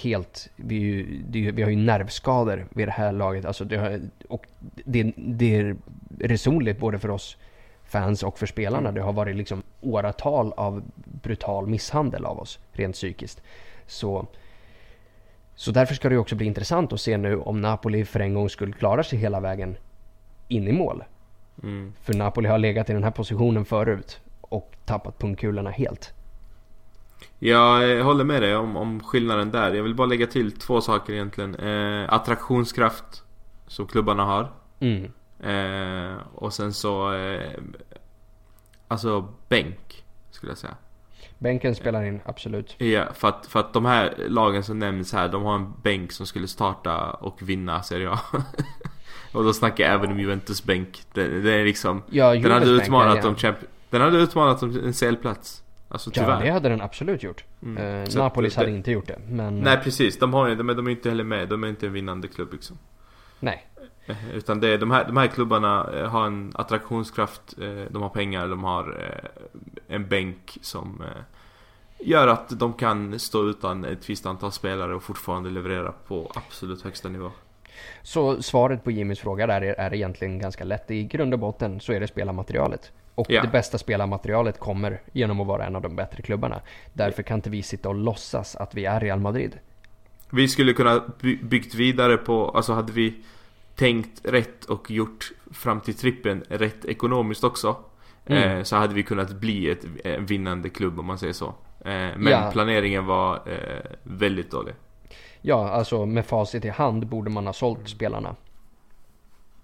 helt, vi, det vi har ju nervskador vid det här laget. Alltså det, och det, det är resonligt både för oss fans och för spelarna. Det har varit liksom åratal av brutal misshandel av oss rent psykiskt. Så, så därför ska det också bli intressant att se nu om Napoli för en gång skulle klara sig hela vägen in i mål. Mm. För Napoli har legat i den här positionen förut och tappat pungkulorna helt. Jag håller med dig om, om skillnaden där. Jag vill bara lägga till två saker egentligen. Eh, attraktionskraft som klubbarna har. Mm. Eh, och sen så... Eh, alltså bänk, skulle jag säga. Bänken spelar in, absolut. Ja, för att, för att de här lagen som nämns här, de har en bänk som skulle starta och vinna Serie A. och då snackar jag även om Juventus bänk. Det, det är liksom... Ja, den hade utmanat ja, dem Den hade utmanat dem en CL-plats. Alltså Ja, det hade den absolut gjort. Mm. Eh, Napolis det- hade inte gjort det, men... Nej precis, de har de, de är inte heller med. De är inte en vinnande klubb liksom. Nej. Eh, Utan det de, här, de här klubbarna eh, har en attraktionskraft, eh, de har pengar, de har en bänk som gör att de kan stå utan ett visst antal spelare och fortfarande leverera på absolut högsta nivå. Så svaret på Jimmys fråga där är, är egentligen ganska lätt. I grund och botten så är det spelarmaterialet. Och Ja. det bästa spelarmaterialet kommer genom att vara en av de bättre klubbarna. Därför kan inte vi sitta och låtsas att vi är Real Madrid. Vi skulle kunna by- byggt vidare på, alltså hade vi tänkt rätt och gjort fram till trippen rätt ekonomiskt också. Mm. Eh, så hade vi kunnat bli ett, en vinnande klubb om man säger så. Eh, men Ja. planeringen var eh, väldigt dålig. Ja, alltså med facit i hand borde man ha sålt spelarna.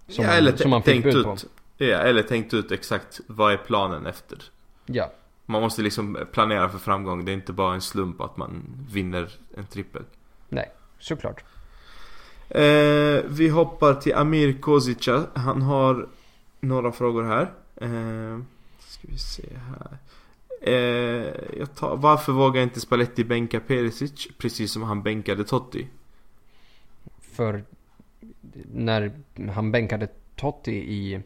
Som, ja, man, eller som man fick bud på. Ja, eller tänkt ut exakt vad är planen efter. Ja, Man måste liksom planera för framgång. Det är inte bara en slump att man vinner en trippel. nej, såklart. Eh, vi hoppar till Amir Kozica. Han har några frågor här. Eh, ska vi se här. Eh, tar, varför vågar inte Spalletti bänka Perisic precis som han bänkade Totti? För när han bänkade Totti i,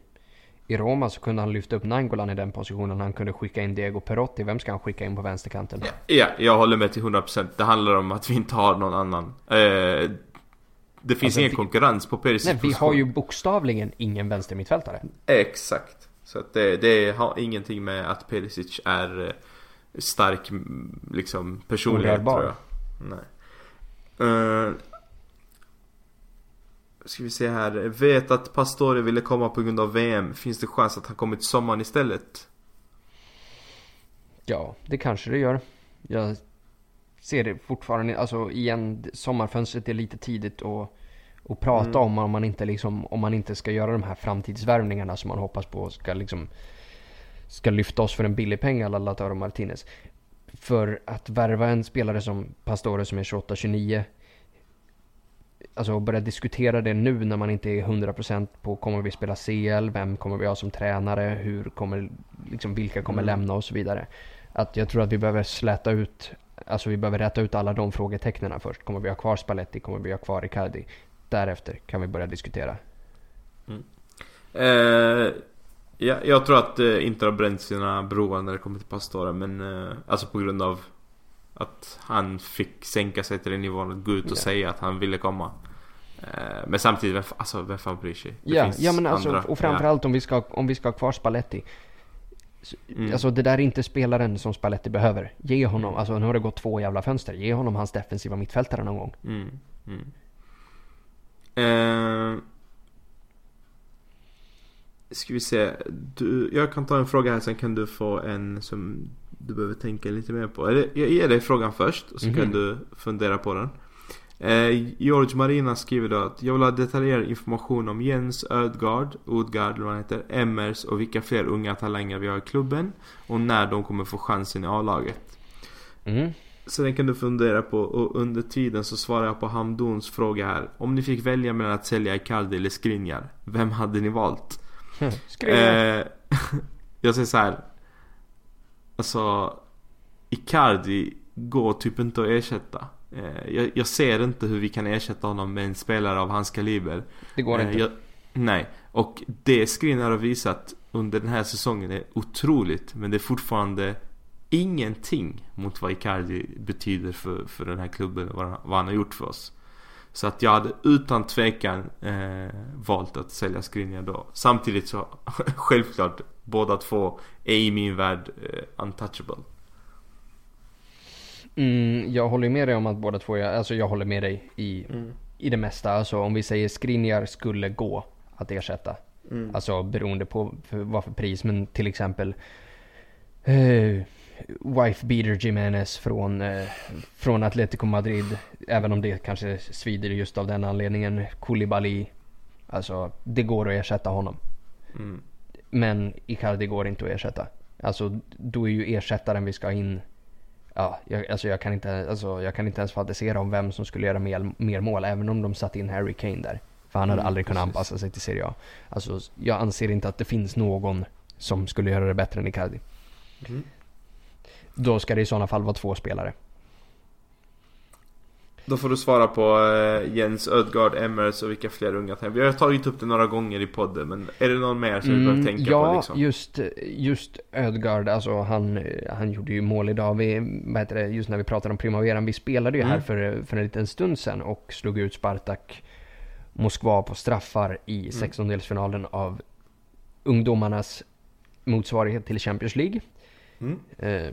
i Roma så kunde han lyfta upp Nangolan i den positionen. Han kunde skicka in Diego Perotti. Vem ska han skicka in på vänsterkanten? Ja, jag håller med till 100%. Det handlar om att vi inte har någon annan. Eh, det finns Alltså, ingen vi- konkurrens på Perisic Nej, vi har ju bokstavligen ingen vänstermittfältare. Exakt. Så att det, det har ingenting med att Perisic är eh, stark liksom personlighet Orörbar. tror jag. Nej. Uh, ska vi se här. Vet att Pastore ville komma på grund av VM. Finns det chans att han kommer till sommaren istället? Ja, det kanske det gör. Jag ser det fortfarande, alltså igen, sommarfönstret är lite tidigt att, att prata Mm. om om man, inte liksom, om man inte ska göra de här framtidsvärvningarna som man hoppas på ska liksom ska lyfta oss för en billig peng alla Lautaro Martinez. För att värva en spelare som Pastore som är 28-29 Alltså att börja diskutera det nu när man inte är 100% på kommer vi spela CL, vem kommer vi ha som tränare, hur kommer, liksom vilka kommer Mm. lämna och så vidare. Att jag tror att vi behöver släta ut, alltså vi behöver rätta ut alla de frågetecknen först. Kommer vi ha kvar Spalletti? Kommer vi ha kvar Icardi? Därefter kan vi börja diskutera. Eh, ja, jag tror att eh, inte har bränt sina broar när det kommer till Pastore. Men eh, alltså på grund av att han fick sänka sig till den nivån och gå ut och Ja. säga att han ville komma. Eh, men samtidigt, vem, alltså vem fan bryr sig? Det Ja, ja men alltså, andra. och framförallt om vi ska, om vi ska ha kvar Spalletti. Så- Mm. Alltså det där är inte spelaren som Spalletti behöver. Ge honom, alltså nu har det gått två jävla fönster. Ge honom hans defensiva mittfältare någon gång. Mm, mm. Eh, ska vi se. Du, jag kan ta en fråga här sen kan du få en som du behöver tänka lite mer på. Eller jag ger dig frågan först och så kan Mhm. du fundera på den. Eh, George Marina skriver då att jag vill ha detaljerad information om Jens Ödgaard, Odgaard eller vad han heter, Emmers och vilka fler unga talanger vi har i klubben och när de kommer få chansen i A-laget. Mm. Så den kan du fundera på och under tiden så svarar jag på Hamdons fråga här. Om ni fick välja mellan att sälja Icardi eller Skriniar, vem hade ni valt? Skriv Eh, jag säger så här. Alltså Icardi går typ inte att ersätta. Eh, jag, jag ser inte hur vi kan ersätta honom med en spelare av hans kaliber. Det går Eh, inte. Jag, nej, och det Skriniar har visat under den här säsongen är otroligt. Men det är fortfarande ingenting mot vad Icardi betyder för, för den här klubben och vad, vad han har gjort för oss. Så att jag hade utan tvekan eh, valt att sälja Skriniar då. Samtidigt så, självklart, båda två är i min värld eh, untouchable. Mm, jag håller med dig om att båda två, alltså jag håller med dig i, Mm. i det mesta. Alltså om vi säger Skriniar skulle gå att ersätta. Mm. Alltså beroende på för, vad för pris. Men till exempel eh, Wife Beater Jimenez från, eh, från Atletico Madrid. Även om det kanske svider just av den anledningen. Koulibaly. Alltså det går att ersätta honom. Mm. Men Icardi går inte att ersätta. Alltså då är ju ersättaren vi ska in. Ja, jag, alltså jag kan, inte, alltså jag kan inte ens fantisera om vem som skulle göra mer, mer mål. Även om de satt in Harry Kane där. För han hade Mm, aldrig kunnat precis. anpassa sig till Serie A. Alltså jag anser inte att det finns någon som skulle göra det bättre än Icardi. Mm. Då ska det i sådana fall vara två spelare. Då får du svara på eh, Jens Ödgard, Emmers och vilka fler unga. Vi har tagit upp det några gånger i podden men är det någon mer som du behöver tänka Mm, ja, på liksom? just, just Ödgaard, alltså han, han gjorde ju mål idag. Vi, vad heter det, just när vi pratade om Primaveran, vi spelade ju Mm. här för, för en liten stund sedan och slog ut Spartak Moskva på straffar i Mm. 16-delsfinalen av ungdomarnas motsvarighet till Champions League. Mm. Eh,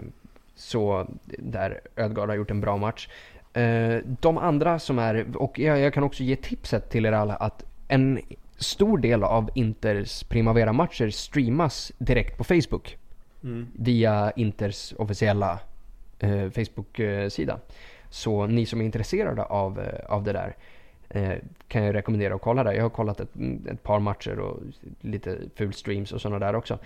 Så där Ödgaard har gjort en bra match. Eh, De andra som är, och jag, jag kan också ge tipset till er alla att en stor del av Inters Primavera-matcher streamas direkt på Facebook. Mm. Via Inters officiella eh, Facebook-sida. Så ni som är intresserade av, eh, av det där eh, kan jag rekommendera att kolla där. Jag har kollat ett, ett par matcher och lite fulstreams och sådana där också.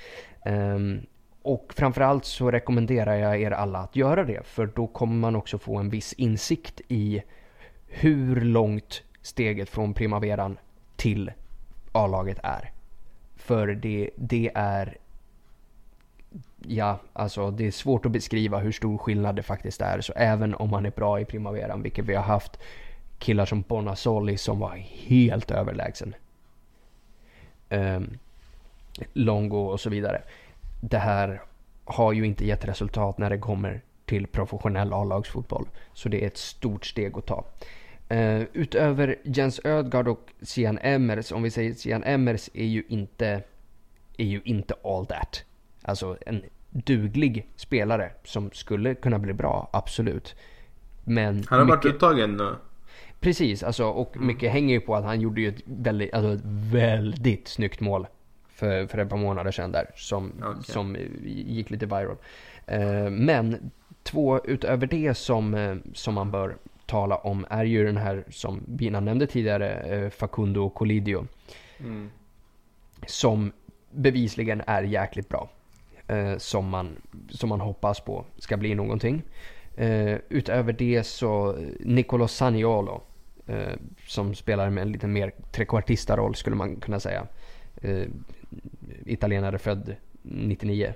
Ehm, och framförallt så rekommenderar jag er alla att göra det. För då kommer man också få en viss insikt i hur långt steget från primaveran till A-laget är. För det, det är Ja, alltså det är svårt att beskriva hur stor skillnad det faktiskt är. Så även om man är bra i primaveran, vilket vi har haft killar som Bonasoli som var helt överlägsen. Um, Longo och så vidare. Det här har ju inte gett resultat när det kommer till professionell A-lagsfotboll. Så det är ett stort steg att ta. Eh, utöver Jens Ödgaard och Sian Emmers, om vi säger Sian Emmers är ju inte, är ju inte all that. Alltså en duglig spelare som skulle kunna bli bra, absolut. Men Han har varit mycket- uttagen nu. Precis, alltså, och Mm. mycket hänger ju på att han gjorde ju ett väldigt, alltså ett väldigt snyggt mål för, för ett par månader sedan där som, Okej. som gick lite viral. Eh, men två utöver det som, eh, som man bör tala om är ju den här som Bina nämnde tidigare, eh, Facundo Colidio. Mm. Som bevisligen är jäkligt bra. Som, man, som man hoppas på ska bli någonting. Utöver det så Nicolo Saniolo. Som spelar med en lite mer trekvartista-roll skulle man kunna säga. Italienare född 99.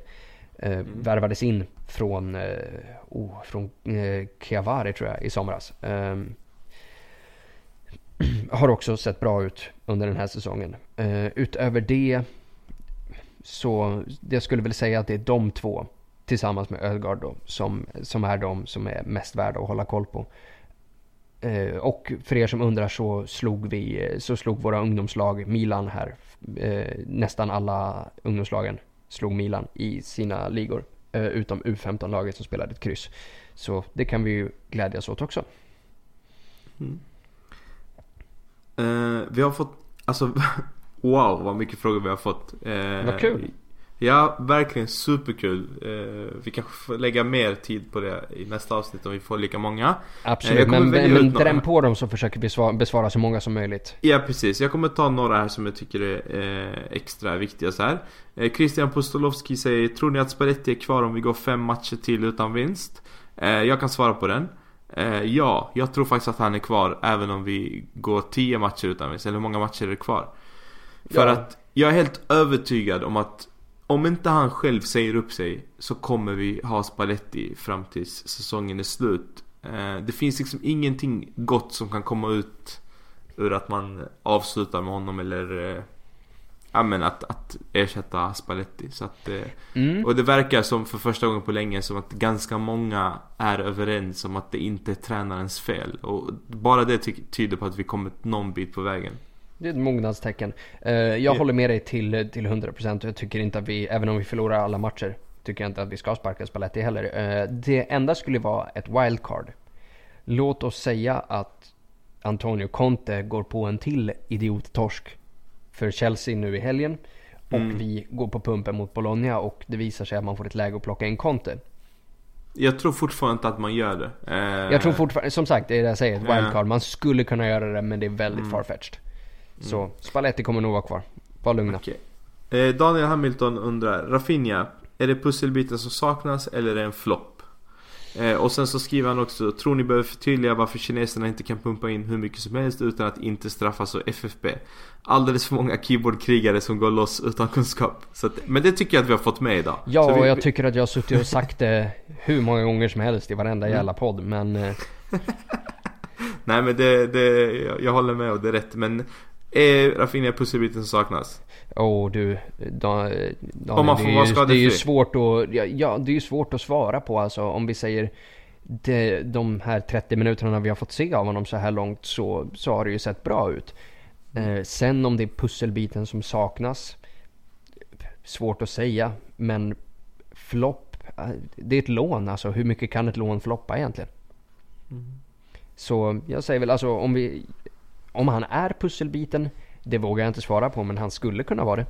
Eh, Värvades in från, oh, från eh, Chiavari tror jag i somras. Ehm, har också sett bra ut under den här säsongen. Utöver det så jag skulle väl säga att det är de två tillsammans med Ödgaard då som, som är de som är mest värda att hålla koll på. Eh, och för er som undrar så slog vi, eh, så slog våra ungdomslag Milan här. Eh, nästan alla ungdomslagen slog Milan i sina ligor. Utom U15-laget som spelade ett kryss. Så det kan vi ju glädjas åt också. Eh, vi har fått, alltså wow vad mycket frågor vi har fått. Eh, Vad kul. Ja, verkligen superkul. Eh, vi kanske får lägga mer tid på det i nästa avsnitt om vi får lika många. Eh, Absolut, men, men dräm på dem så försöker vi besvara, besvara så många som möjligt. Ja precis, jag kommer ta några här som jag tycker är eh, extra viktiga så här. Christian Pustolovski säger Tror ni att Spalletti är kvar om vi går fem matcher till utan vinst? Jag kan svara på den. Ja, jag tror faktiskt att han är kvar även om vi går tio matcher utan vinst. Eller hur många matcher är det kvar? För Ja. att jag är helt övertygad om att om inte han själv säger upp sig så kommer vi ha Spalletti fram tills säsongen är slut. Eh, det finns liksom ingenting gott som kan komma ut ur att man avslutar med honom eller eh, Ja men att, att ersätta Spalletti så att eh, Mm. Och det verkar som för första gången på länge som att ganska många är överens om att det inte är tränarens fel Och bara det ty- tyder på att vi kommit någon bit på vägen Det är ett mognadstecken. Eh, jag Ja. håller med dig till, till 100% och jag tycker inte att vi, även om vi förlorar alla matcher, tycker jag inte att vi ska sparka Spalletti heller. Eh, det enda skulle vara ett wildcard. Låt oss säga att Antonio Conte går på en till idiottorsk för Chelsea nu i helgen. Och Mm. vi går på pumpen mot Bologna och det visar sig att man får ett läge att plocka in Conte. Jag tror fortfarande inte att man gör det. Eh, Jag tror fortfarande, som sagt det är det jag säger, ett wildcard. Man skulle kunna göra det men det är väldigt Mm. farfetched. Så Spalletti kommer nog vara kvar. Var lugna. Okej. Eh, Daniel Hamilton undrar, Rafinha, är det pusselbiten som saknas eller är det en flopp? Eh, och sen så skriver han också, tror ni behöver förtydliga varför kineserna inte kan pumpa in hur mycket som helst utan att inte straffas av FFP? Alldeles för många keyboardkrigare som går loss utan kunskap. Så att, men det tycker jag att vi har fått med idag. Ja, så vi, och jag tycker att jag har suttit och sagt det hur många gånger som helst i varenda Mm. jävla podd. Men eh, Nej men det, det jag, jag håller med och det är rätt men är Rafinha pusselbiten som saknas? åh du, Dan, Dan, Om man får det, är vara ju, det är ju svårt att, ja, ja, det är ju svårt att svara på alltså. Om vi säger det, de här 30 minuterna vi har fått se av honom så här långt så, så har det ju sett bra ut. Eh, sen om det är pusselbiten som saknas, svårt att säga. Men flopp, eh, det är ett lån alltså. Hur mycket kan ett lån floppa egentligen? Så jag säger väl alltså om vi... Om han är pusselbiten, det vågar jag inte svara på men han skulle kunna vara det.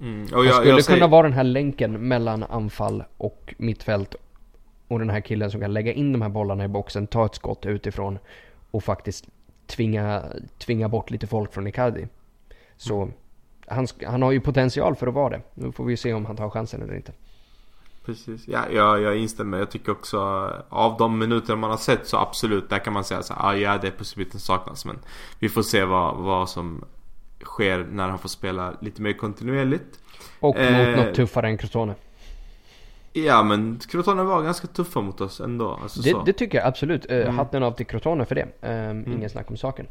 Mm. Han jag, skulle jag säger, kunna vara den här länken mellan anfall och mittfält. Och den här killen som kan lägga in de här bollarna i boxen, ta ett skott utifrån och faktiskt tvinga, tvinga bort lite folk från Icardi. Så han, sk- han har ju potential för att vara det. Nu får vi se om han tar chansen eller inte. Precis, ja, jag, jag instämmer. Jag tycker också av de minuter man har sett så absolut, där kan man säga så här, ah, ja det är pusselbiten saknas. Men vi får se vad, vad som sker när han får spela lite mer kontinuerligt. Och Eh, mot något tuffare än Crotone. Ja men Crotone var ganska tuffa mot oss ändå. Alltså, Det, det tycker jag absolut. Eh, Mm. Hatten av till Crotone för det. Eh, Ingen snack om saken.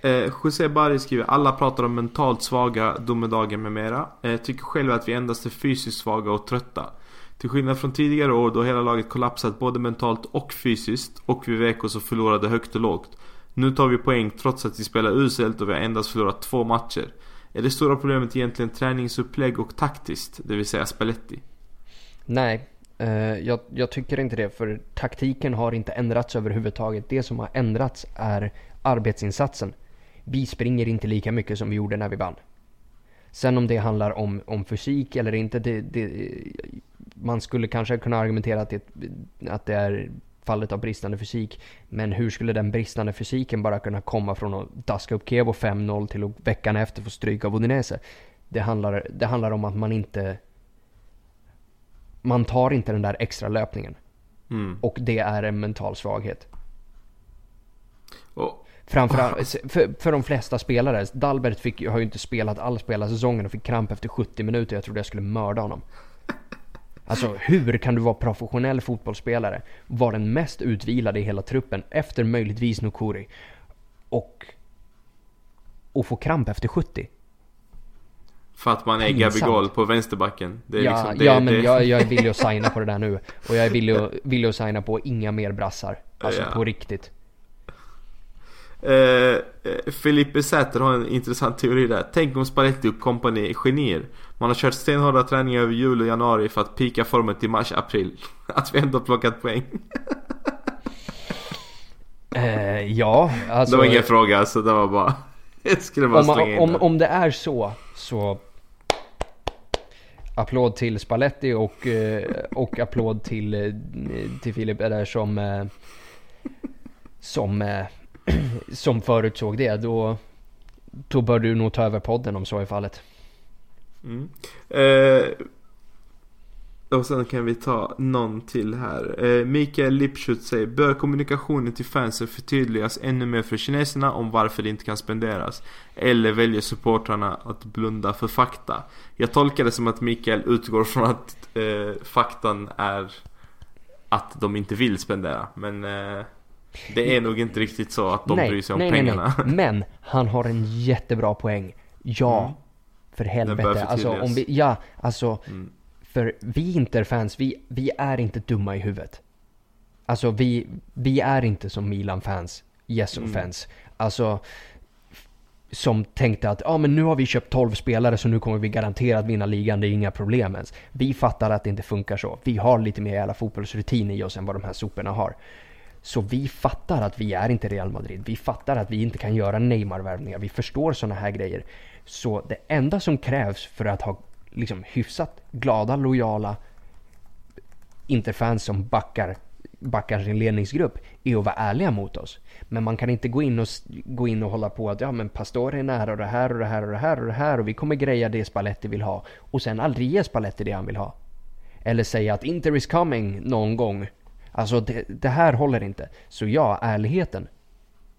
Eh, José Bari skriver Alla pratar om mentalt svaga, domedagar med mera. Eh, tycker själv att vi endast är fysiskt svaga och trötta. Till skillnad från tidigare år då hela laget kollapsat både mentalt och fysiskt och vi vek oss och förlorade högt och lågt. Nu tar vi poäng trots att vi spelar uselt och vi har endast förlorat två matcher. Är det stora problemet egentligen träningsupplägg och taktiskt, det vill säga Spalletti? Nej, eh, jag, jag tycker inte det. För taktiken har inte ändrats överhuvudtaget. Det som har ändrats är arbetsinsatsen. Vi springer inte lika mycket som vi gjorde när vi vann. Sen om det handlar om, om fysik eller inte, det, det, man skulle kanske kunna argumentera att det, att det är fallet av bristande fysik. Men hur skulle den bristande fysiken bara kunna komma från att daska upp Kevo 5-0 till att veckan efter få stryk av Udinese? Det handlar, det handlar om att man inte... Man tar inte den där extra löpningen. Mm. Och det är en mental svaghet. Och, Framförallt för, för de flesta spelare. Dalbert fick, har ju inte spelat all spela säsongen och fick kramp efter 70 minuter. Jag trodde jag skulle mörda honom. Alltså hur kan du vara professionell fotbollsspelare, vara den mest utvilade i hela truppen efter möjligtvis Nukuri och, och få kramp efter 70? för att man är. Gabigol på vänsterbacken. Det är ja, liksom, det, ja men det, jag, jag är villig att signa på det där nu. Och jag är villig, att- villig att signa på inga mer brassar. Alltså Ja. på riktigt. Eh, eh, Felipe Säter har en intressant teori där. Tänk om Spalletti och company är genier. Man har kört stenhårda träningar över jul och januari för att pika formen till mars-april. Att vi ändå plockat poäng. Eh, ja, alltså. det var ingen fråga alltså, det var bara... Jag skulle bara om, man, in om, om det är så, så applåd till Spalletti och, eh, och applåd till, eh, till Filip där som, som, som förutsåg det. Då, då bör du nog ta över podden om så är fallet. Mm. Eh, och sen kan vi ta någon till här. Eh, Mikael Lipschutz säger Bör kommunikationen till fansen förtydligas ännu mer för kineserna om varför det inte kan spenderas? Eller väljer supportrarna att blunda för fakta? Jag tolkar det som att Mikael utgår från att eh, faktan är att de inte vill spendera. Men eh, det är nog inte riktigt så att de bryr sig om nej, pengarna. Nej, nej. Men han har en jättebra poäng. Ja, Mm. för helvete. Alltså, om vi, ja, alltså. Mm. För vi Inter-fans, vi, vi är inte dumma i huvudet. Alltså vi, vi är inte som Milan-fans, Mm. Jesson-fans. Alltså, som tänkte att ja men nu har vi köpt 12 spelare så nu kommer vi garanterat vinna ligan, det är inga problem ens. Vi fattar att det inte funkar så. Vi har lite mer jävla fotbollsrutin i oss än vad de här soporna har. Så vi fattar att vi är inte Real Madrid. Vi fattar att vi inte kan göra Neymar-värvningar. Vi förstår sådana här grejer. Så det enda som krävs för att ha liksom hyfsat glada, lojala Interfans som backar, backar sin ledningsgrupp är att vara ärliga mot oss. Men man kan inte gå in och, gå in och hålla på att ja men Pastore är nära och det här och det här och det här och det här och vi kommer greja det Spalletti vill ha. Och sen aldrig ge Spalletti det han vill ha. Eller säga att Inter is coming någon gång. Alltså det, det här håller inte. Så ja, ärligheten.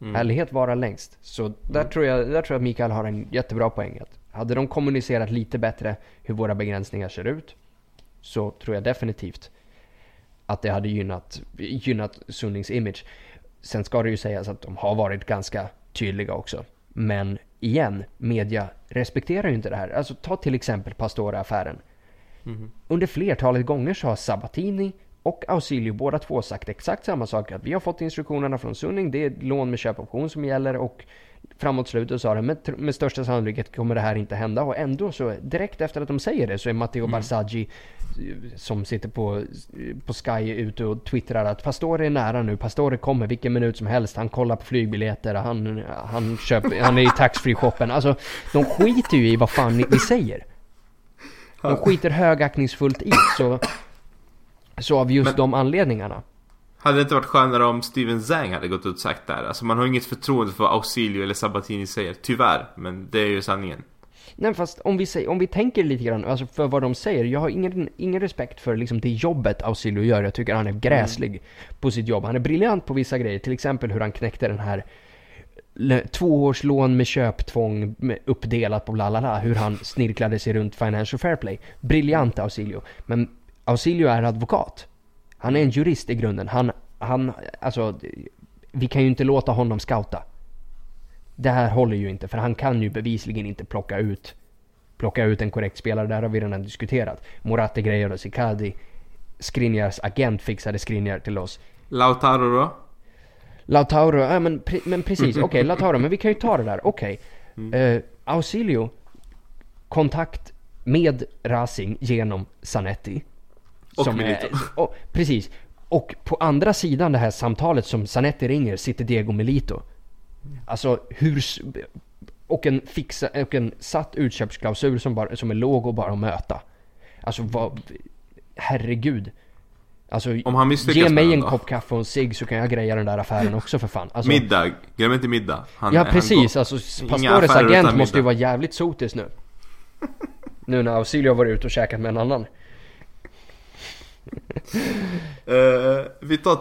Mm. Ärlighet varar längst. Så där, mm. tror jag, där tror jag Mikael har en jättebra poäng. Hade de kommunicerat lite bättre hur våra begränsningar ser ut så tror jag definitivt att det hade gynnat, gynnat Sunnings image. Sen ska det ju sägas att de har varit ganska tydliga också. Men igen, media respekterar ju inte det här. Alltså ta till exempel Pastore-affären. Mm. Under flertalet gånger så har Sabatini och Ausilio båda två sagt exakt samma sak. Att vi har fått instruktionerna från Sunning, det är lån med köpoption som gäller och framåt slutet sa de med, med största sannolikhet kommer det här inte hända och ändå så direkt efter att de säger det så är Matteo mm. Barzagli som sitter på, på Sky ute och twittrar att Pastore är nära nu, Pastore kommer vilken minut som helst, han kollar på flygbiljetter, han, han, köper, han är i taxfree shoppen. Alltså de skiter ju i vad fan ni, ni säger. De skiter högaktningsfullt i så, så av just Men... de anledningarna. Hade det inte varit skönare om Steven Zhang hade gått ut och sagt det här? Alltså man har inget förtroende för vad Ausilio eller Sabatini säger, tyvärr. Men det är ju sanningen. Nej fast om vi, säger, om vi tänker lite grann alltså för vad de säger. Jag har ingen, ingen respekt för liksom det jobbet Ausilio gör. Jag tycker han är gräslig mm. på sitt jobb. Han är briljant på vissa grejer. Till exempel hur han knäckte den här tvåårslån med köptvång med uppdelat på bla bla bla. Hur han snirklade sig runt Financial Fair Play. Briljant Ausilio. Men Ausilio är advokat. Han är en jurist i grunden. Han, han, alltså, vi kan ju inte låta honom scouta. Det här håller ju inte, för han kan ju bevisligen inte plocka ut, plocka ut en korrekt spelare. Där har vi redan diskuterat. Moratti grejer och Icardi. Skriniars agent fixade Skriniar till oss. Lautaro då? Lautaro, ja men, pre, men precis. Okej, okay, Lautaro, men vi kan ju ta det där. Okej. Okay. Mm. Uh, Ausilio, kontakt med Racing genom Zanetti. Och som Milito. Är, och, precis. Och på andra sidan det här samtalet som Zanetti ringer sitter Diego Milito. Alltså hur... Och en, fixa, och en satt utköpsklausul som, bara, som är låg och bara att möta. Alltså vad... Herregud. Alltså, Om han ge mig en kopp kaffe och en cigg så kan jag greja den där affären också för fan. Alltså, middag, glöm inte middag. Han, ja precis, alltså Pastores agent måste ju vara jävligt sotis nu. nu när Ausilio varit ute och käkat med en annan uh, vi tar,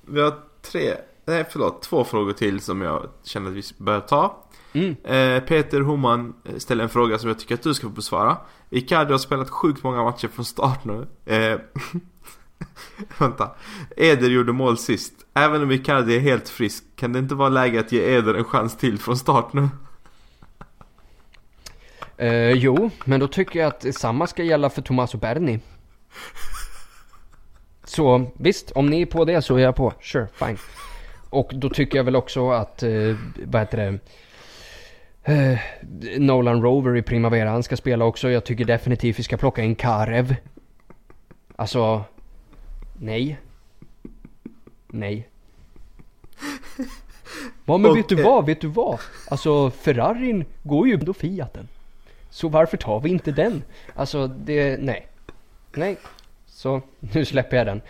vi har tre, nej förlåt, två frågor till som jag känner att vi bör ta. Mm. Uh, Peter Homan ställer en fråga som jag tycker att du ska få besvara. Icardi har spelat sjukt många matcher från start nu. Uh, Vänta. Eder gjorde mål sist. Även om Icardi är helt frisk, kan det inte vara läge att ge Eder en chans till från start nu? Uh, jo, men då tycker jag att samma ska gälla för Tommaso Berni. Så visst, om ni är på det så är jag på. Sure, fine. Och då tycker jag väl också att, eh, vad heter det? Eh, Nolan Rover i Primavera, han ska spela också. Jag tycker definitivt vi ska plocka in Karev. Alltså, nej. Nej. Ja men vet du vad, vet du vad? Alltså Ferrarin går ju då Fiaten. Så varför tar vi inte den? Alltså det, nej. Nej, så nu släpper jag den.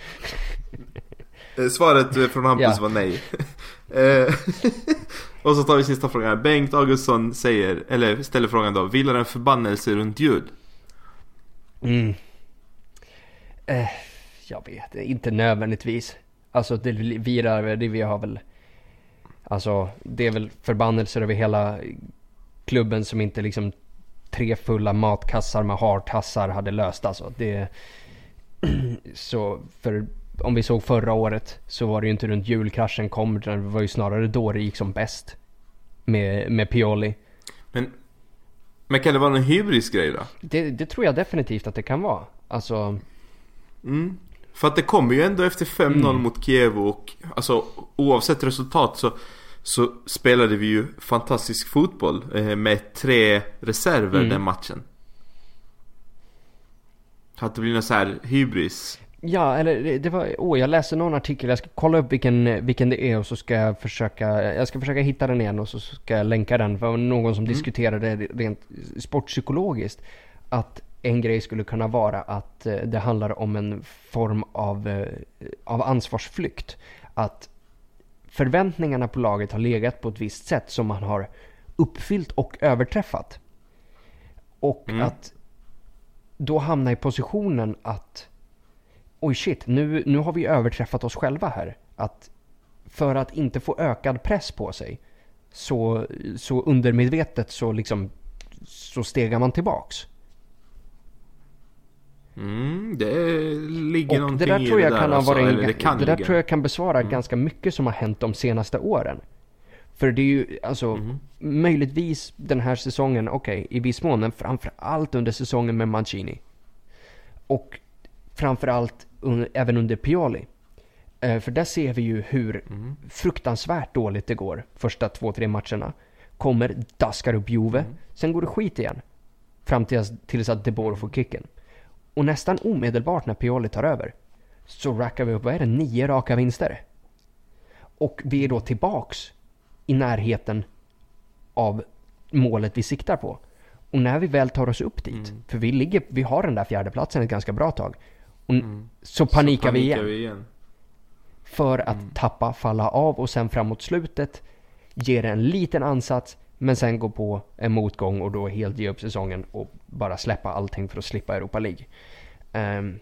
Eh, svaret från Hampus ja. var nej. Eh, och så tar vi sista frågan. Bengt Augustsson säger, eller ställer frågan då. Vilar en förbannelse runt jul? Mm. Eh, jag vet inte nödvändigtvis. Alltså det virar, det vi har väl. Alltså det är väl förbannelser över hela klubben som inte liksom tre fulla matkassar med hartassar hade löst alltså. Det, så för om vi såg förra året så var det ju inte runt julkraschen kom utan det var ju snarare då det gick som bäst. Med, med Pioli. Men, men kan det vara en hybris grej då? Det, det tror jag definitivt att det kan vara. Alltså... Mm. För att det kommer ju ändå efter 5-0 mm. mot Kiev och alltså oavsett resultat så Så spelade vi ju fantastisk fotboll eh, med tre reserver Mm. den matchen. Hade det blivit någon så här hybris? Ja, eller det- var, åh jag läste någon artikel, jag ska kolla upp vilken, vilken det är och så ska jag försöka, jag ska försöka hitta den igen och så ska jag länka den. För någon som diskuterade det rent sportpsykologiskt. Att en grej skulle kunna vara att eh, det handlar om en form av, eh, av ansvarsflykt. Att förväntningarna på laget har legat på ett visst sätt som man har uppfyllt och överträffat. Och Mm. att då hamna i positionen att oj shit, nu, nu har vi överträffat oss själva här. Att för att inte få ökad press på sig så, så undermedvetet så liksom så stegar man tillbaks. Mm, det ligger Och någonting det där i tror jag det kan där, ha varit alltså, en, eller det, det kan där ligga. Mm. tror jag kan besvara ganska mycket som har hänt de senaste åren. För det är ju alltså Mm. möjligtvis den här säsongen, okej i viss mån, men framförallt under säsongen med Mancini. Och framförallt un, även under Pioli. Eh, för där ser vi ju hur Mm. fruktansvärt dåligt det går första två, tre matcherna. Kommer, daskar upp Juve, Mm. sen går det skit igen. Fram tills, tills att De Boer får kicken. Och nästan omedelbart när Pioli tar över så rackar vi upp, vad är det, nio raka vinster. Och vi är då tillbaks i närheten av målet vi siktar på. Och när vi väl tar oss upp dit, Mm. för vi, ligger, vi har den där fjärdeplatsen ett ganska bra tag. Och Mm. så panikar Så vi igen. vi igen. För att Mm. tappa, falla av och sen framåt slutet ger en liten ansats men sen gå på en motgång och då helt ge upp säsongen och bara släppa allting för att slippa Europa League. Ehm,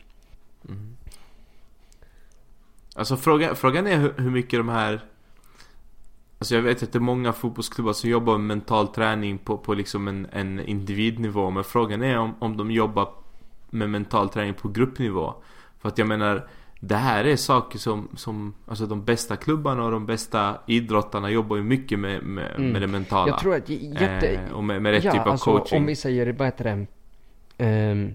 Alltså frågan, frågan är hur, hur mycket de här Alltså jag vet att det är många fotbollsklubbar som jobbar med mental träning på, på liksom en, en individnivå Men frågan är om, om de jobbar med mental träning på gruppnivå För att jag menar Det här är saker som, som Alltså de bästa klubbarna och de bästa idrottarna jobbar ju mycket med, med, Mm. med det mentala jag tror att jätte... eh, Och med, med rätt ja, typ av alltså coaching om vi säger, vad heter det? Ehm,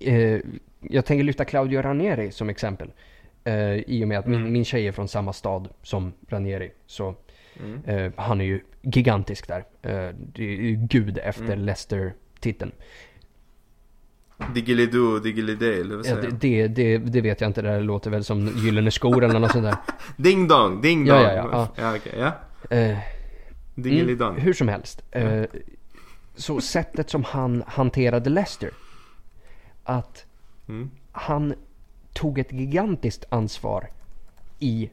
eh, jag tänker lyfta Claudio Ranieri som exempel. Eh, I och med att min, Mm. min tjej är från samma stad som Ranieri. Så mm. Eh, han är ju gigantisk där. Eh, det är ju gud efter Mm. Leicester-titeln. Diggilidoo, diggilidee eller vad Ja, säger det, jag? det, det, det vet jag inte, det låter väl som Gyllene skor eller något sånt där. Ding dong, ding Ja, dong ja, ja, ja okej, ja Eh, Diggilidong mm, hur som helst. Eh, så sättet som han hanterade Leicester. Att mm. han tog ett gigantiskt ansvar i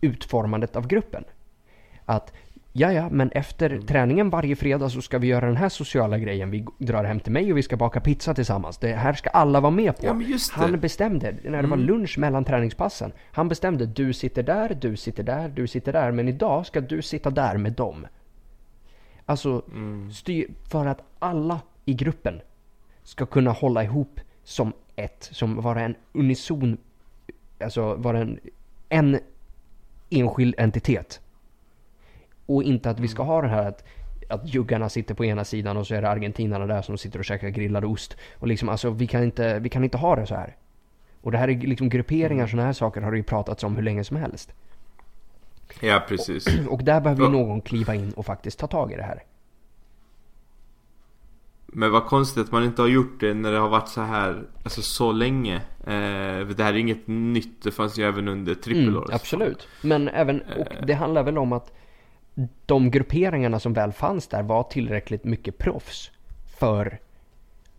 utformandet av gruppen. Att ja, ja, men efter Mm. träningen varje fredag så ska vi göra den här sociala grejen. Vi drar hem till mig och vi ska baka pizza tillsammans. Det här ska alla vara med på. Ja! Han bestämde, när det var Mm. lunch mellan träningspassen. Han bestämde, du sitter där, du sitter där, du sitter där. Men idag ska du sitta där med dem. Alltså, Mm. för att alla i gruppen ska kunna hålla ihop som ett, som vara en unison, alltså vara en, en enskild entitet. Och inte att vi ska ha det här att, att juggarna sitter på ena sidan och så är det argentinarna där som sitter och käkar grillad ost. Och liksom alltså vi kan inte, vi kan inte ha det så här. Och det här är liksom grupperingar, sådana här saker har det ju pratats om hur länge som helst. Ja precis Och där behöver ju någon kliva in och faktiskt ta tag i det här. Men vad konstigt att man inte har gjort det när det har varit så här Alltså så länge eh, Det här är inget nytt, det fanns ju även under trippelåret Mm, absolut. Men även, och det handlar väl om att de grupperingarna som väl fanns där var tillräckligt mycket proffs för,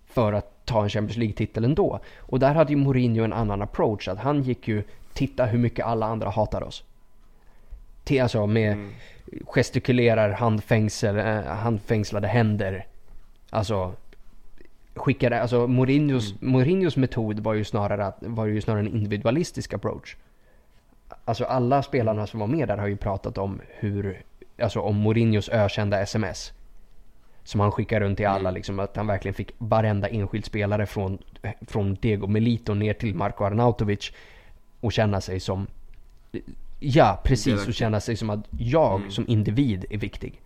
för att ta en Champions League-titel ändå. Och där hade ju Mourinho en annan approach. Att han gick ju, titta hur mycket alla andra hatar oss. Alltså med Mm. gestikulerar handfängsel, eh, handfängslade händer. Alltså skickade, alltså Mourinhos, Mourinhos metod var ju snarare att, var ju snarare en individualistisk approach. Alltså alla spelarna som var med där har ju pratat om hur, alltså om Mourinhos ökända sms. Som han skickar runt till alla liksom, att han verkligen fick varenda enskild spelare från, från Diego Melito ner till Marko Arnautovic och känna sig som, ja precis, och känna sig som att jag Mm. som individ är viktig.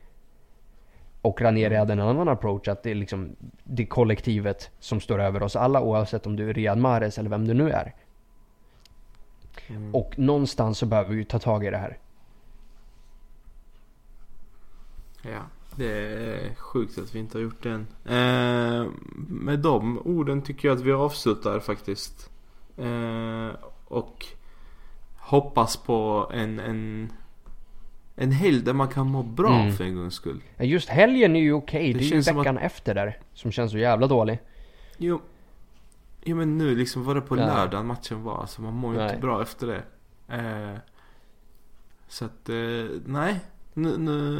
Och Ranieri hade en annan approach att det är liksom det är kollektivet som står över oss alla oavsett om du är Riyad Mahrez eller vem du nu är. Mm. Och någonstans så behöver vi ju ta tag i det här. Ja, det är sjukt att vi inte har gjort det än. Eh, med de orden tycker jag att vi avslutar faktiskt. Eh, och hoppas på en, en, en helg där man kan må bra Mm. för en gångs skull. Ja, Just helgen är ju okej, Det det, är ju veckan efter där. Som känns så jävla dålig. Jo, jo men nu liksom var det på Ja. lördagen matchen var. Så man mår ju inte bra efter det. Eh, så att, eh, nej. Nu, nu,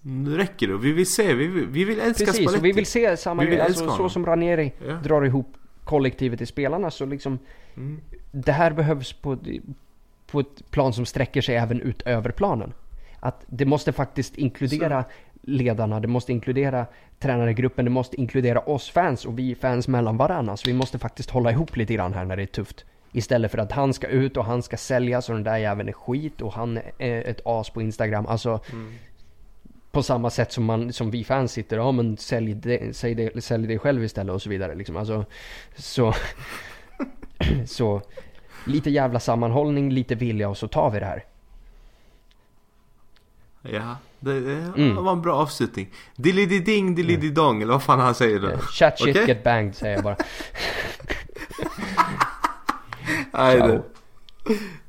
nu räcker det. Vi vill se, vi vill, vi vill älska Precis, Spalletti. vi vill se samma Vi vill Alltså, så som Ranieri Ja. drar ihop kollektivet i spelarna så liksom Mm. det här behövs på, på ett plan som sträcker sig även utöver planen. Att det måste faktiskt inkludera ledarna, det måste inkludera tränargruppen, det måste inkludera oss fans och vi fans mellan varandra. Så vi måste faktiskt hålla ihop lite grann här när det är tufft. Istället för att han ska ut och han ska säljas och den där jäveln är skit och han är ett as på Instagram. Alltså Mm. på samma sätt som, man, som vi fans sitter, ja men sälj det, säg det, sälj det själv istället och så vidare liksom. Alltså, så, så lite jävla sammanhållning, lite vilja och så tar vi det här. Ja, det, det Mm. var en bra avslutning. Dilly-di-ding, dilly-di-dong, eller vad fan han säger då. Eh, Chat shit Okej. get banged säger jag bara. Nej.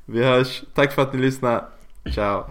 Vi hörs. Tack för att ni lyssnade. Ciao.